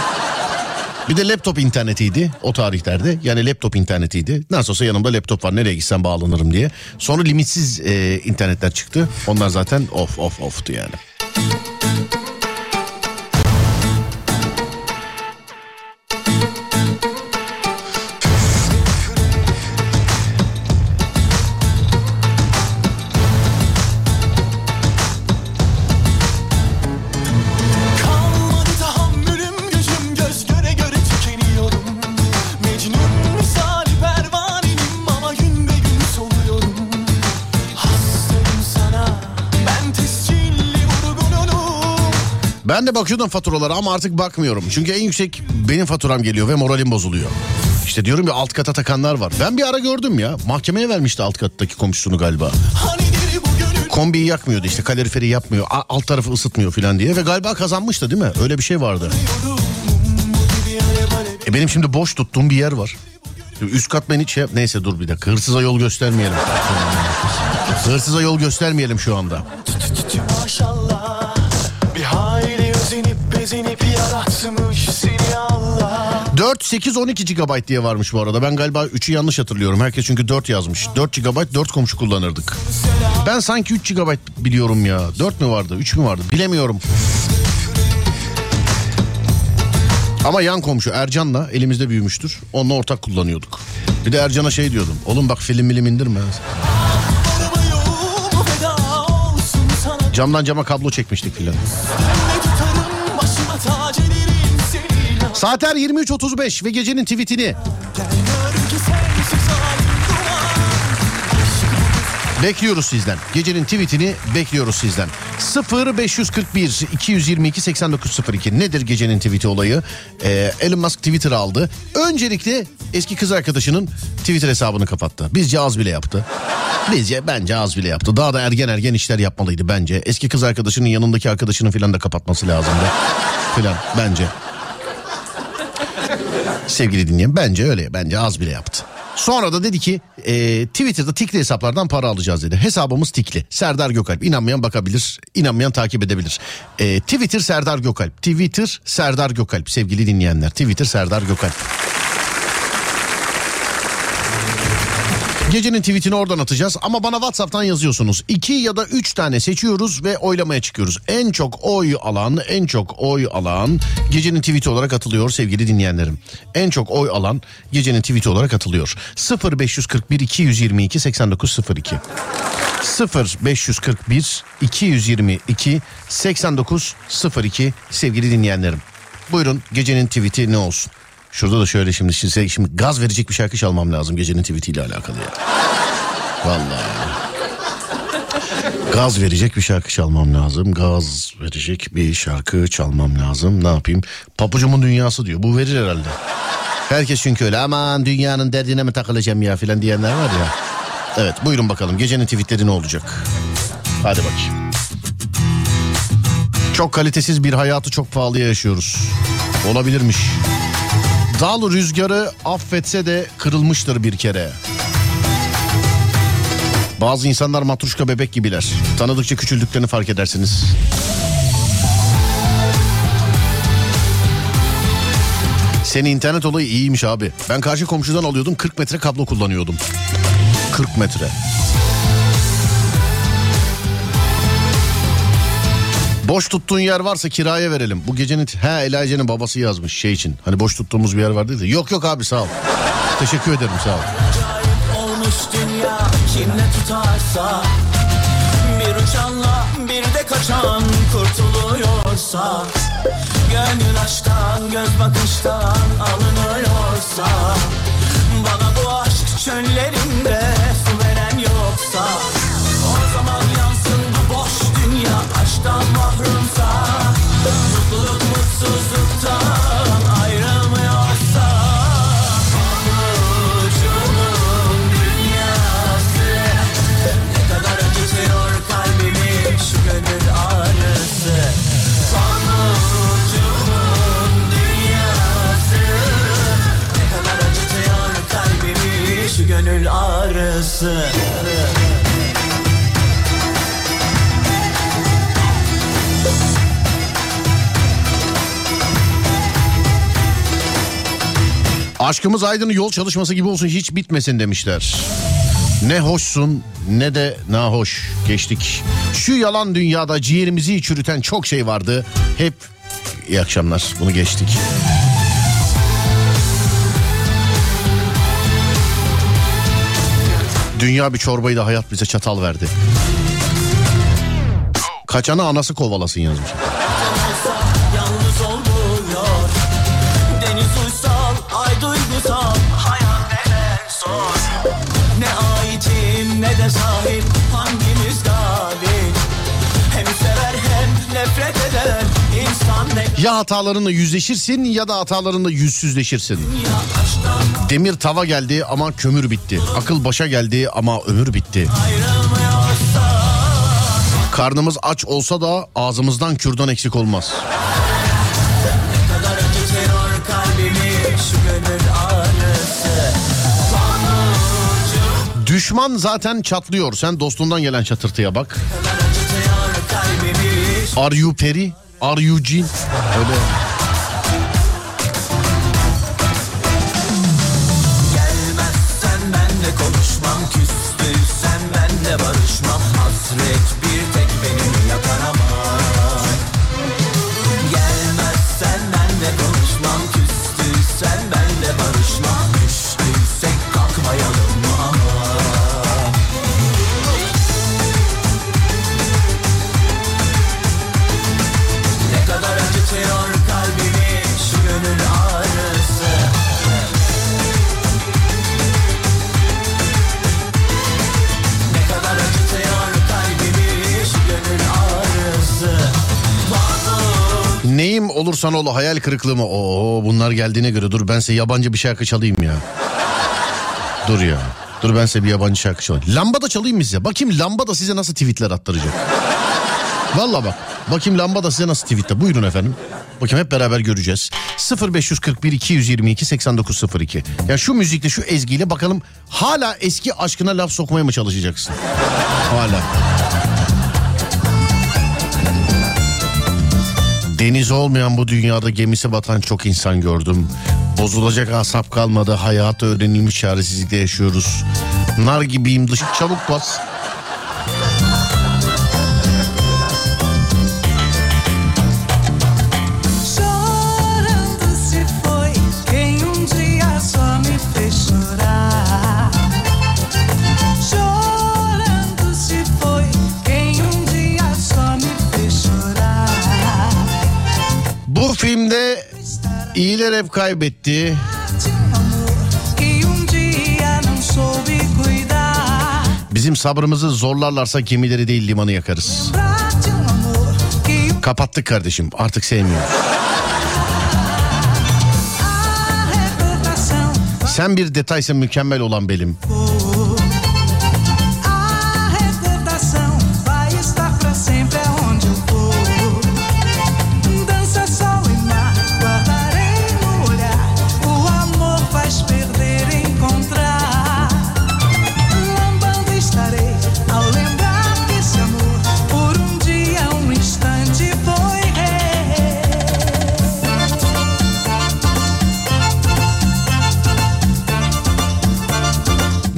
Bir de laptop internetiydi o tarihlerde. Yani laptop internetiydi. Nasıl olsa yanımda laptop var nereye gitsem bağlanırım diye. Sonra limitsiz e, internetler çıktı. Onlar zaten of of oftu yani. Ben de bakıyordum faturalara ama artık bakmıyorum. Çünkü en yüksek benim faturam geliyor ve moralim bozuluyor. İşte diyorum ya alt kata takanlar var. Ben bir ara gördüm ya. Mahkemeye vermişti alt kattaki komşusunu galiba. Kombiyi yakmıyordu işte kaloriferi yapmıyor. Alt tarafı ısıtmıyor falan diye. Ve galiba kazanmıştı değil mi? Öyle bir şey vardı. E benim şimdi boş tuttuğum bir yer var. Üst kat ben hiç şey Neyse dur bir dakika. Hırsıza yol göstermeyelim. Hırsıza yol göstermeyelim şu anda. Maşallah 4, 8, 12 GB diye varmış bu arada. Ben galiba 3'ü yanlış hatırlıyorum. Herkes çünkü 4 yazmış. 4 GB 4 komşu kullanırdık. Ben sanki 3 GB biliyorum ya. 4 mü vardı 3 mü vardı bilemiyorum. Ama yan komşu Ercan'la elimizde büyümüştür. Onunla ortak kullanıyorduk. Bir de Ercan'a şey diyordum. Oğlum bak film milim indirme. Camdan cama kablo çekmiştik filan. Saatler 23.35 ve gecenin tweetini Bekliyoruz sizden. Gecenin tweetini bekliyoruz sizden. 0 541 222 8902 nedir gecenin tweeti olayı? Ee, Elon Musk Twitter aldı. Öncelikle eski kız arkadaşının Twitter hesabını kapattı. Bizce az bile yaptı. Bizce bence az bile yaptı. Daha da ergen ergen işler yapmalıydı bence. Eski kız arkadaşının yanındaki arkadaşının filan da kapatması lazımdı. filan bence. Sevgili dinleyen bence öyle bence az bile yaptı. Sonra da dedi ki e, Twitter'da tikli hesaplardan para alacağız dedi. Hesabımız tikli. Serdar Gökalp. İnanmayan bakabilir. inanmayan takip edebilir. E, Twitter Serdar Gökalp. Twitter Serdar Gökalp sevgili dinleyenler. Twitter Serdar Gökalp. Gecenin tweetini oradan atacağız ama bana WhatsApp'tan yazıyorsunuz. İki ya da üç tane seçiyoruz ve oylamaya çıkıyoruz. En çok oy alan, en çok oy alan gecenin tweeti olarak atılıyor sevgili dinleyenlerim. En çok oy alan gecenin tweeti olarak atılıyor. 0541 222 8902 0541 222 8902 sevgili dinleyenlerim. Buyurun gecenin tweeti ne olsun? Şurada da şöyle şimdi size şimdi gaz verecek bir şarkı çalmam lazım gecenin tweetiyle alakalı ya. Vallahi. Gaz verecek bir şarkı çalmam lazım. Gaz verecek bir şarkı çalmam lazım. Ne yapayım? Papucumun dünyası diyor. Bu verir herhalde. Herkes çünkü öyle aman dünyanın derdine mi takılacağım ya filan diyenler var ya. Evet buyurun bakalım gecenin tweetleri ne olacak? Hadi bakayım. Çok kalitesiz bir hayatı çok pahalıya yaşıyoruz. Olabilirmiş. Dal rüzgarı affetse de kırılmıştır bir kere. Bazı insanlar matruşka bebek gibiler. Tanıdıkça küçüldüklerini fark edersiniz. Senin internet olayı iyiymiş abi. Ben karşı komşudan alıyordum 40 metre kablo kullanıyordum. 40 metre. Boş tuttuğun yer varsa kiraya verelim. Bu gecenin... He Elijah'ın babası yazmış şey için. Hani boş tuttuğumuz bir yer var değil de. Yok yok abi sağ ol. Teşekkür ederim sağ ol. olmuş dünya kim ne tutarsa Bir uçanla bir de kaçan kurtuluyorsa Gönül aşktan göz bakıştan alınıyorsa Bana bu aşk çöllerinde aşktan mahrumsa Mutluluk mutsuzluktan ayrılmıyorsa Pabucumun dünyası Ne kadar acıtıyor kalbimi şu gönül ağrısı. Pabucumun dünyası Ne kadar acıtıyor kalbimi şu gönül ağrısı Aşkımız Aydın'ın yol çalışması gibi olsun hiç bitmesin demişler. Ne hoşsun ne de nahoş geçtik. Şu yalan dünyada ciğerimizi çürüten çok şey vardı. Hep iyi akşamlar bunu geçtik. Dünya bir çorbayı da hayat bize çatal verdi. Kaçanı anası kovalasın yazmış. Ya hatalarınla yüzleşirsin ya da hatalarınla yüzsüzleşirsin. Demir tava geldi ama kömür bitti. Akıl başa geldi ama ömür bitti. Karnımız aç olsa da ağzımızdan kürdan eksik olmaz. Düşman zaten çatlıyor. Sen dostundan gelen çatırtıya bak. Are you peri? Are you cin? Öyle. Olursan ol hayal kırıklığı mı? Oo bunlar geldiğine göre dur ben size yabancı bir şarkı çalayım ya. Dur ya. Dur ben size bir yabancı şarkı çalayım. Lambada çalayım mı size? Bakayım lambada size nasıl tweetler attıracak. Valla bak. Bakayım lambada size nasıl tweetler. Buyurun efendim. Bakayım hep beraber göreceğiz. 0541 222 8902. Ya şu müzikle şu ezgiyle bakalım hala eski aşkına laf sokmaya mı çalışacaksın? Hala. Deniz olmayan bu dünyada gemisi batan çok insan gördüm. Bozulacak asap kalmadı. Hayata öğrenilmiş çaresizlikte yaşıyoruz. Nar gibiyim dışı çabuk bas. İyiler hep kaybetti. Bizim sabrımızı zorlarlarsa gemileri değil limanı yakarız. Kapattık kardeşim artık recordação Sen bir detaysın mükemmel olan benim.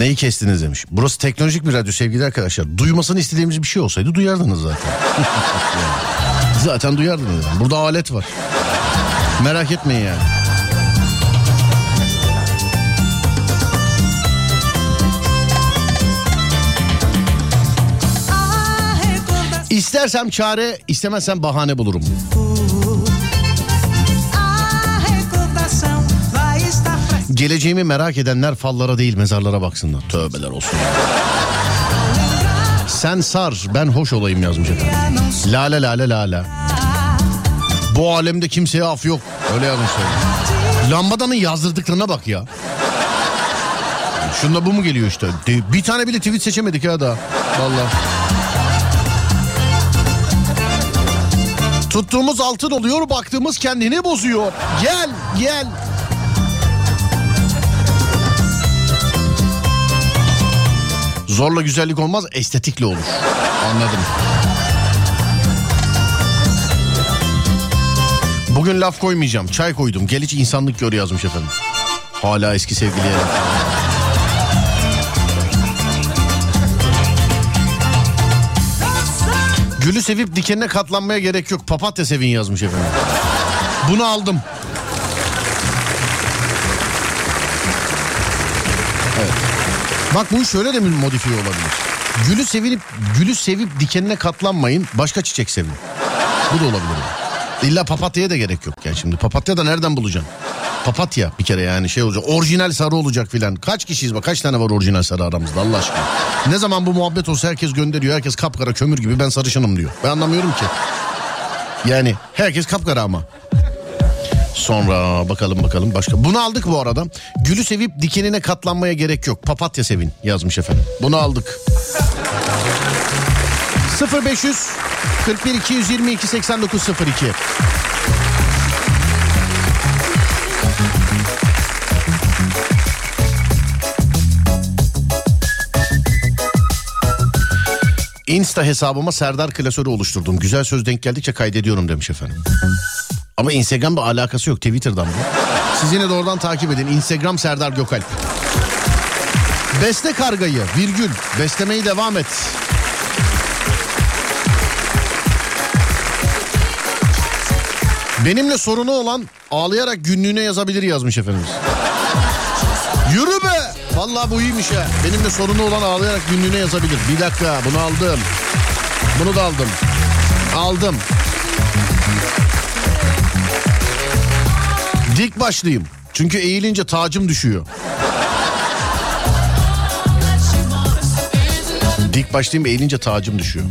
Neyi kestiniz demiş. Burası teknolojik bir radyo sevgili arkadaşlar. Duymasını istediğimiz bir şey olsaydı duyardınız zaten. zaten duyardınız. Burada alet var. Merak etmeyin yani. İstersem çare, istemezsem bahane bulurum. Geleceğimi merak edenler fallara değil mezarlara baksınlar. Tövbeler olsun. Sen sar ben hoş olayım yazmış efendim. Lale lale lale. Bu alemde kimseye af yok. Öyle yazmışlar. Lambadanın yazdırdıklarına bak ya. Şunda bu mu geliyor işte? Bir tane bile tweet seçemedik ya daha. Vallahi. Tuttuğumuz altın oluyor, baktığımız kendini bozuyor. Gel, gel. Zorla güzellik olmaz, estetikle olur. Anladım. Bugün laf koymayacağım. Çay koydum. Gel insanlık gör yazmış efendim. Hala eski sevgiliye. Gülü sevip dikenine katlanmaya gerek yok. Papatya sevin yazmış efendim. Bunu aldım. Bak bu şöyle de modifiye olabilir? Gülü sevinip gülü sevip dikenine katlanmayın. Başka çiçek sevin. Bu da olabilir. İlla papatyaya da gerek yok yani şimdi. Papatya da nereden bulacaksın? Papatya bir kere yani şey olacak. Orijinal sarı olacak filan. Kaç kişiyiz bak kaç tane var orijinal sarı aramızda Allah aşkına. Ne zaman bu muhabbet olsa herkes gönderiyor. Herkes kapkara kömür gibi ben sarışınım diyor. Ben anlamıyorum ki. Yani herkes kapkara ama. Sonra bakalım bakalım başka. Bunu aldık bu arada. Gülü sevip dikenine katlanmaya gerek yok. Papatya sevin yazmış efendim. Bunu aldık. 0500 41 222 8902 Insta hesabıma Serdar klasörü oluşturdum. Güzel söz denk geldikçe kaydediyorum demiş efendim. Ama Instagram'la alakası yok Twitter'dan bu. Siz yine de oradan takip edin. Instagram Serdar Gökalp. Beste kargayı virgül beslemeye devam et. Benimle sorunu olan ağlayarak günlüğüne yazabilir yazmış efendimiz. Yürü be. Vallahi bu iyiymiş ha. Benimle sorunu olan ağlayarak günlüğüne yazabilir. Bir dakika bunu aldım. Bunu da aldım. Aldım. Dik başlıyım. Çünkü eğilince tacım düşüyor. Dik başlayayım eğilince tacım düşüyor.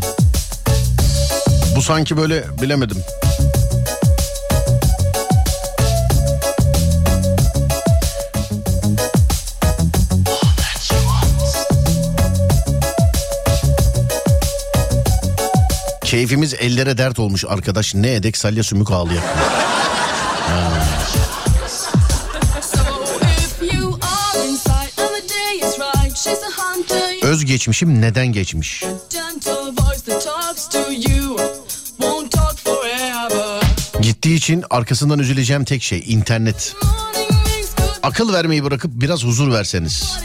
Bu sanki böyle bilemedim. Keyfimiz ellere dert olmuş arkadaş. Ne edek salya sümük ağlayak. Özgeçmişim neden geçmiş? Gittiği için arkasından üzüleceğim tek şey internet. Akıl vermeyi bırakıp biraz huzur verseniz.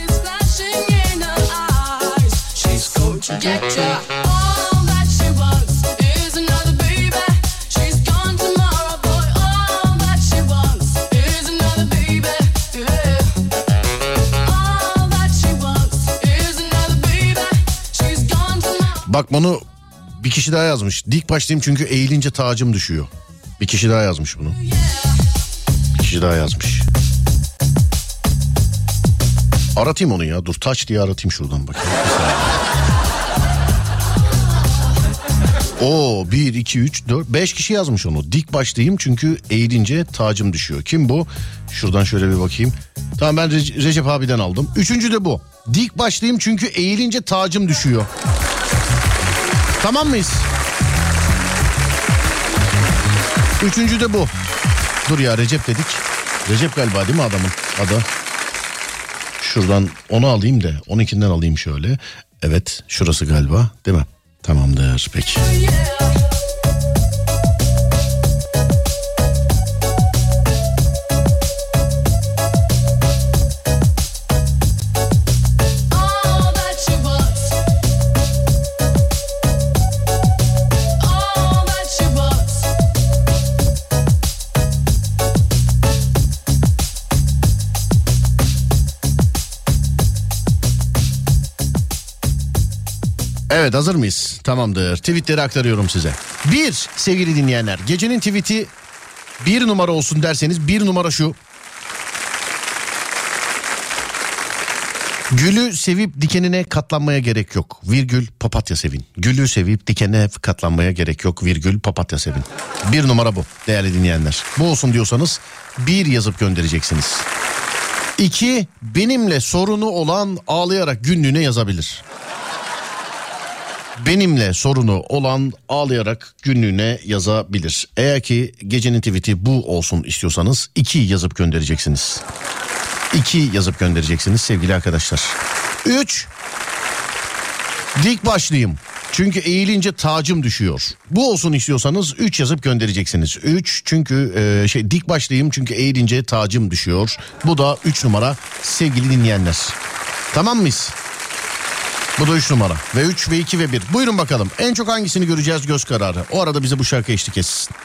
Bak bunu bir kişi daha yazmış. Dik başlayayım çünkü eğilince tacım düşüyor. Bir kişi daha yazmış bunu. Bir kişi daha yazmış. Aratayım onu ya. Dur taç diye aratayım şuradan bakayım. Oo 1, 2, 3, 4, 5 kişi yazmış onu. Dik başlayayım çünkü eğilince tacım düşüyor. Kim bu? Şuradan şöyle bir bakayım. Tamam ben Rece- Recep abiden aldım. Üçüncü de bu. Dik başlayayım çünkü eğilince tacım düşüyor. Tamam mıyız? Üçüncü de bu. Dur ya Recep dedik. Recep galiba değil mi adamın adı? Şuradan onu alayım da onunkinden alayım şöyle. Evet şurası galiba değil mi? Tamamdır peki. All Evet hazır mıyız? Tamamdır. Tweetleri aktarıyorum size. Bir sevgili dinleyenler gecenin tweeti bir numara olsun derseniz bir numara şu. Gülü sevip dikenine katlanmaya gerek yok. Virgül papatya sevin. Gülü sevip dikenine katlanmaya gerek yok. Virgül papatya sevin. Bir numara bu değerli dinleyenler. Bu olsun diyorsanız bir yazıp göndereceksiniz. İki benimle sorunu olan ağlayarak günlüğüne yazabilir. Benimle sorunu olan ağlayarak günlüğüne yazabilir. Eğer ki gecenin tweeti bu olsun istiyorsanız iki yazıp göndereceksiniz. İki yazıp göndereceksiniz sevgili arkadaşlar. Üç. Dik başlayayım. Çünkü eğilince tacım düşüyor. Bu olsun istiyorsanız 3 yazıp göndereceksiniz. 3 çünkü e, şey dik başlayayım çünkü eğilince tacım düşüyor. Bu da 3 numara sevgili dinleyenler. Tamam mıyız? Bu da 3 numara. Ve 3 ve 2 ve 1. Buyurun bakalım. En çok hangisini göreceğiz göz kararı. O arada bize bu şarkı eşlik etsin.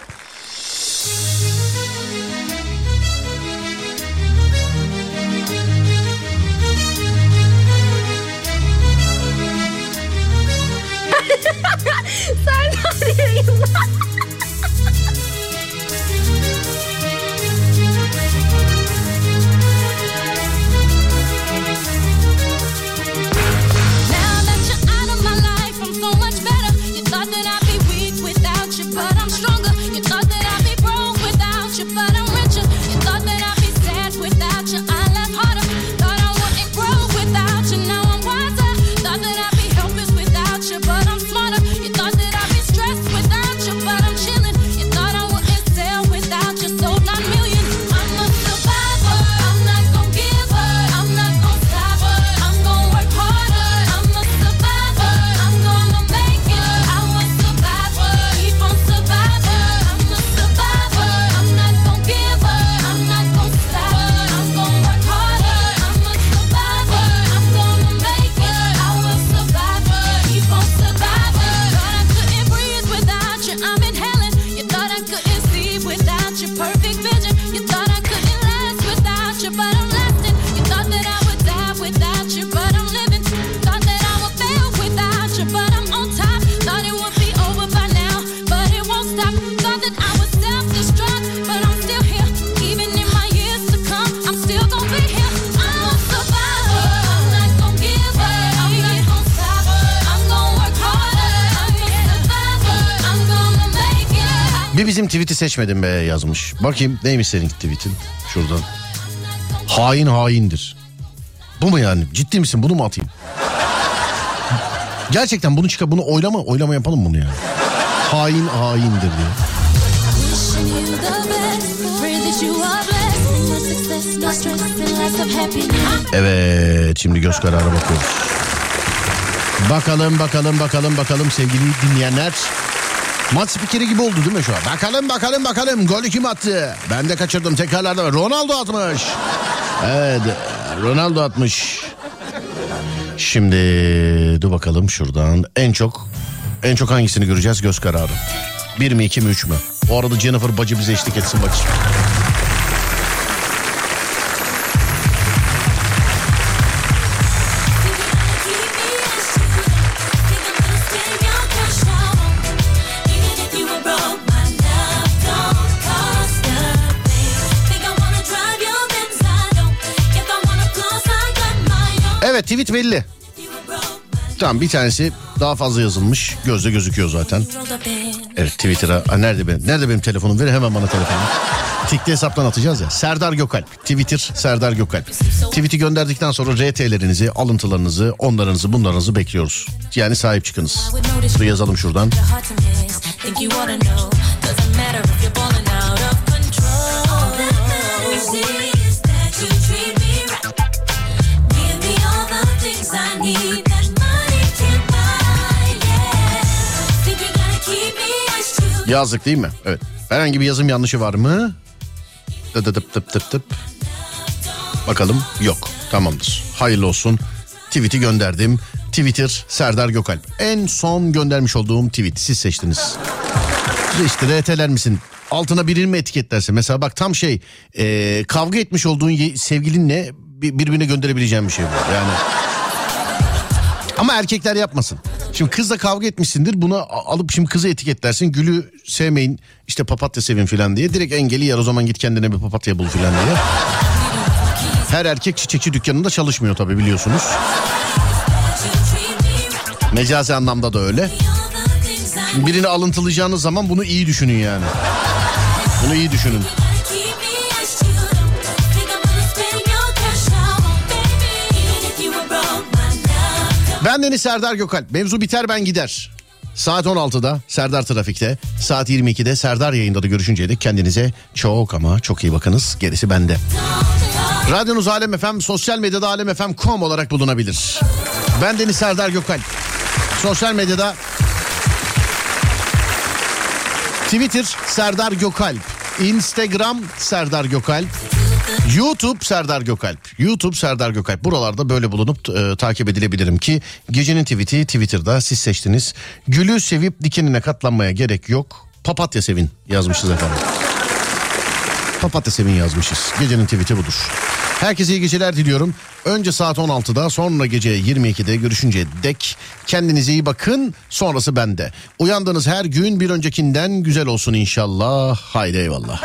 Seçmedim be yazmış. Bakayım neymiş senin tweet'in şuradan. Hain haindir. Bu mu yani? Ciddi misin? Bunu mu atayım? Gerçekten bunu çıkar bunu oylama oylama yapalım bunu yani. Hain haindir happiness. Evet şimdi göz kararı bakıyoruz. Bakalım bakalım bakalım bakalım sevgili dinleyenler. Maç spikeri gibi oldu değil mi şu an? Bakalım bakalım bakalım golü kim attı? Ben de kaçırdım tekrarlarda. Ronaldo atmış. Evet Ronaldo atmış. Şimdi dur bakalım şuradan en çok en çok hangisini göreceğiz göz kararı. Bir mi iki mi üç mü? O arada Jennifer bacı bize eşlik etsin bacı. Tweet belli. Tamam bir tanesi daha fazla yazılmış. Gözde gözüküyor zaten. Evet Twitter'a. Aa, nerede benim? Nerede benim telefonum? Ver hemen bana telefonu. Tikli hesaptan atacağız ya. Serdar Gökalp. Twitter Serdar Gökalp. Tweet'i gönderdikten sonra RT'lerinizi, alıntılarınızı, onlarınızı, bunlarınızı bekliyoruz. Yani sahip çıkınız. Dur yazalım şuradan. Yazdık değil mi? Evet. Herhangi bir yazım yanlışı var mı? Tıp tıp tıp tıp tıp. Bakalım yok. Tamamdır. Hayırlı olsun. Tweet'i gönderdim. Twitter Serdar Gökalp. En son göndermiş olduğum tweet. Siz seçtiniz. İşte RT'ler misin? Altına birini mi etiketlerse? Mesela bak tam şey e, kavga etmiş olduğun sevgilinle bir- birbirine gönderebileceğim bir şey bu. Yani ama erkekler yapmasın. Şimdi kızla kavga etmişsindir bunu a- alıp şimdi kızı etiketlersin. Gülü sevmeyin işte papatya sevin filan diye. Direkt engeli yer o zaman git kendine bir papatya bul filan diye. Her erkek çiçekçi dükkanında çalışmıyor tabii biliyorsunuz. Mecazi anlamda da öyle. Şimdi birini alıntılayacağınız zaman bunu iyi düşünün yani. Bunu iyi düşünün. Ben Deniz Serdar Gökalp. Mevzu biter ben gider. Saat 16'da Serdar Trafik'te, saat 22'de Serdar yayında da görüşünceye dek kendinize çok ama çok iyi bakınız. Gerisi bende. Radyonuz Alem FM, sosyal medyada alemfm.com olarak bulunabilir. Ben Deniz Serdar Gökalp. Sosyal medyada Twitter Serdar Gökalp, Instagram Serdar Gökalp, YouTube Serdar Gökalp. YouTube Serdar Gökalp. Buralarda böyle bulunup e, takip edilebilirim ki gecenin tweet'i Twitter'da siz seçtiniz. Gülü sevip dikenine katlanmaya gerek yok. Papatya sevin yazmışız efendim. Papatya sevin yazmışız. Gecenin tweet'i budur. Herkese iyi geceler diliyorum. Önce saat 16'da sonra gece 22'de görüşünceye dek kendinize iyi bakın. Sonrası bende. Uyandığınız her gün bir öncekinden güzel olsun inşallah. Haydi eyvallah.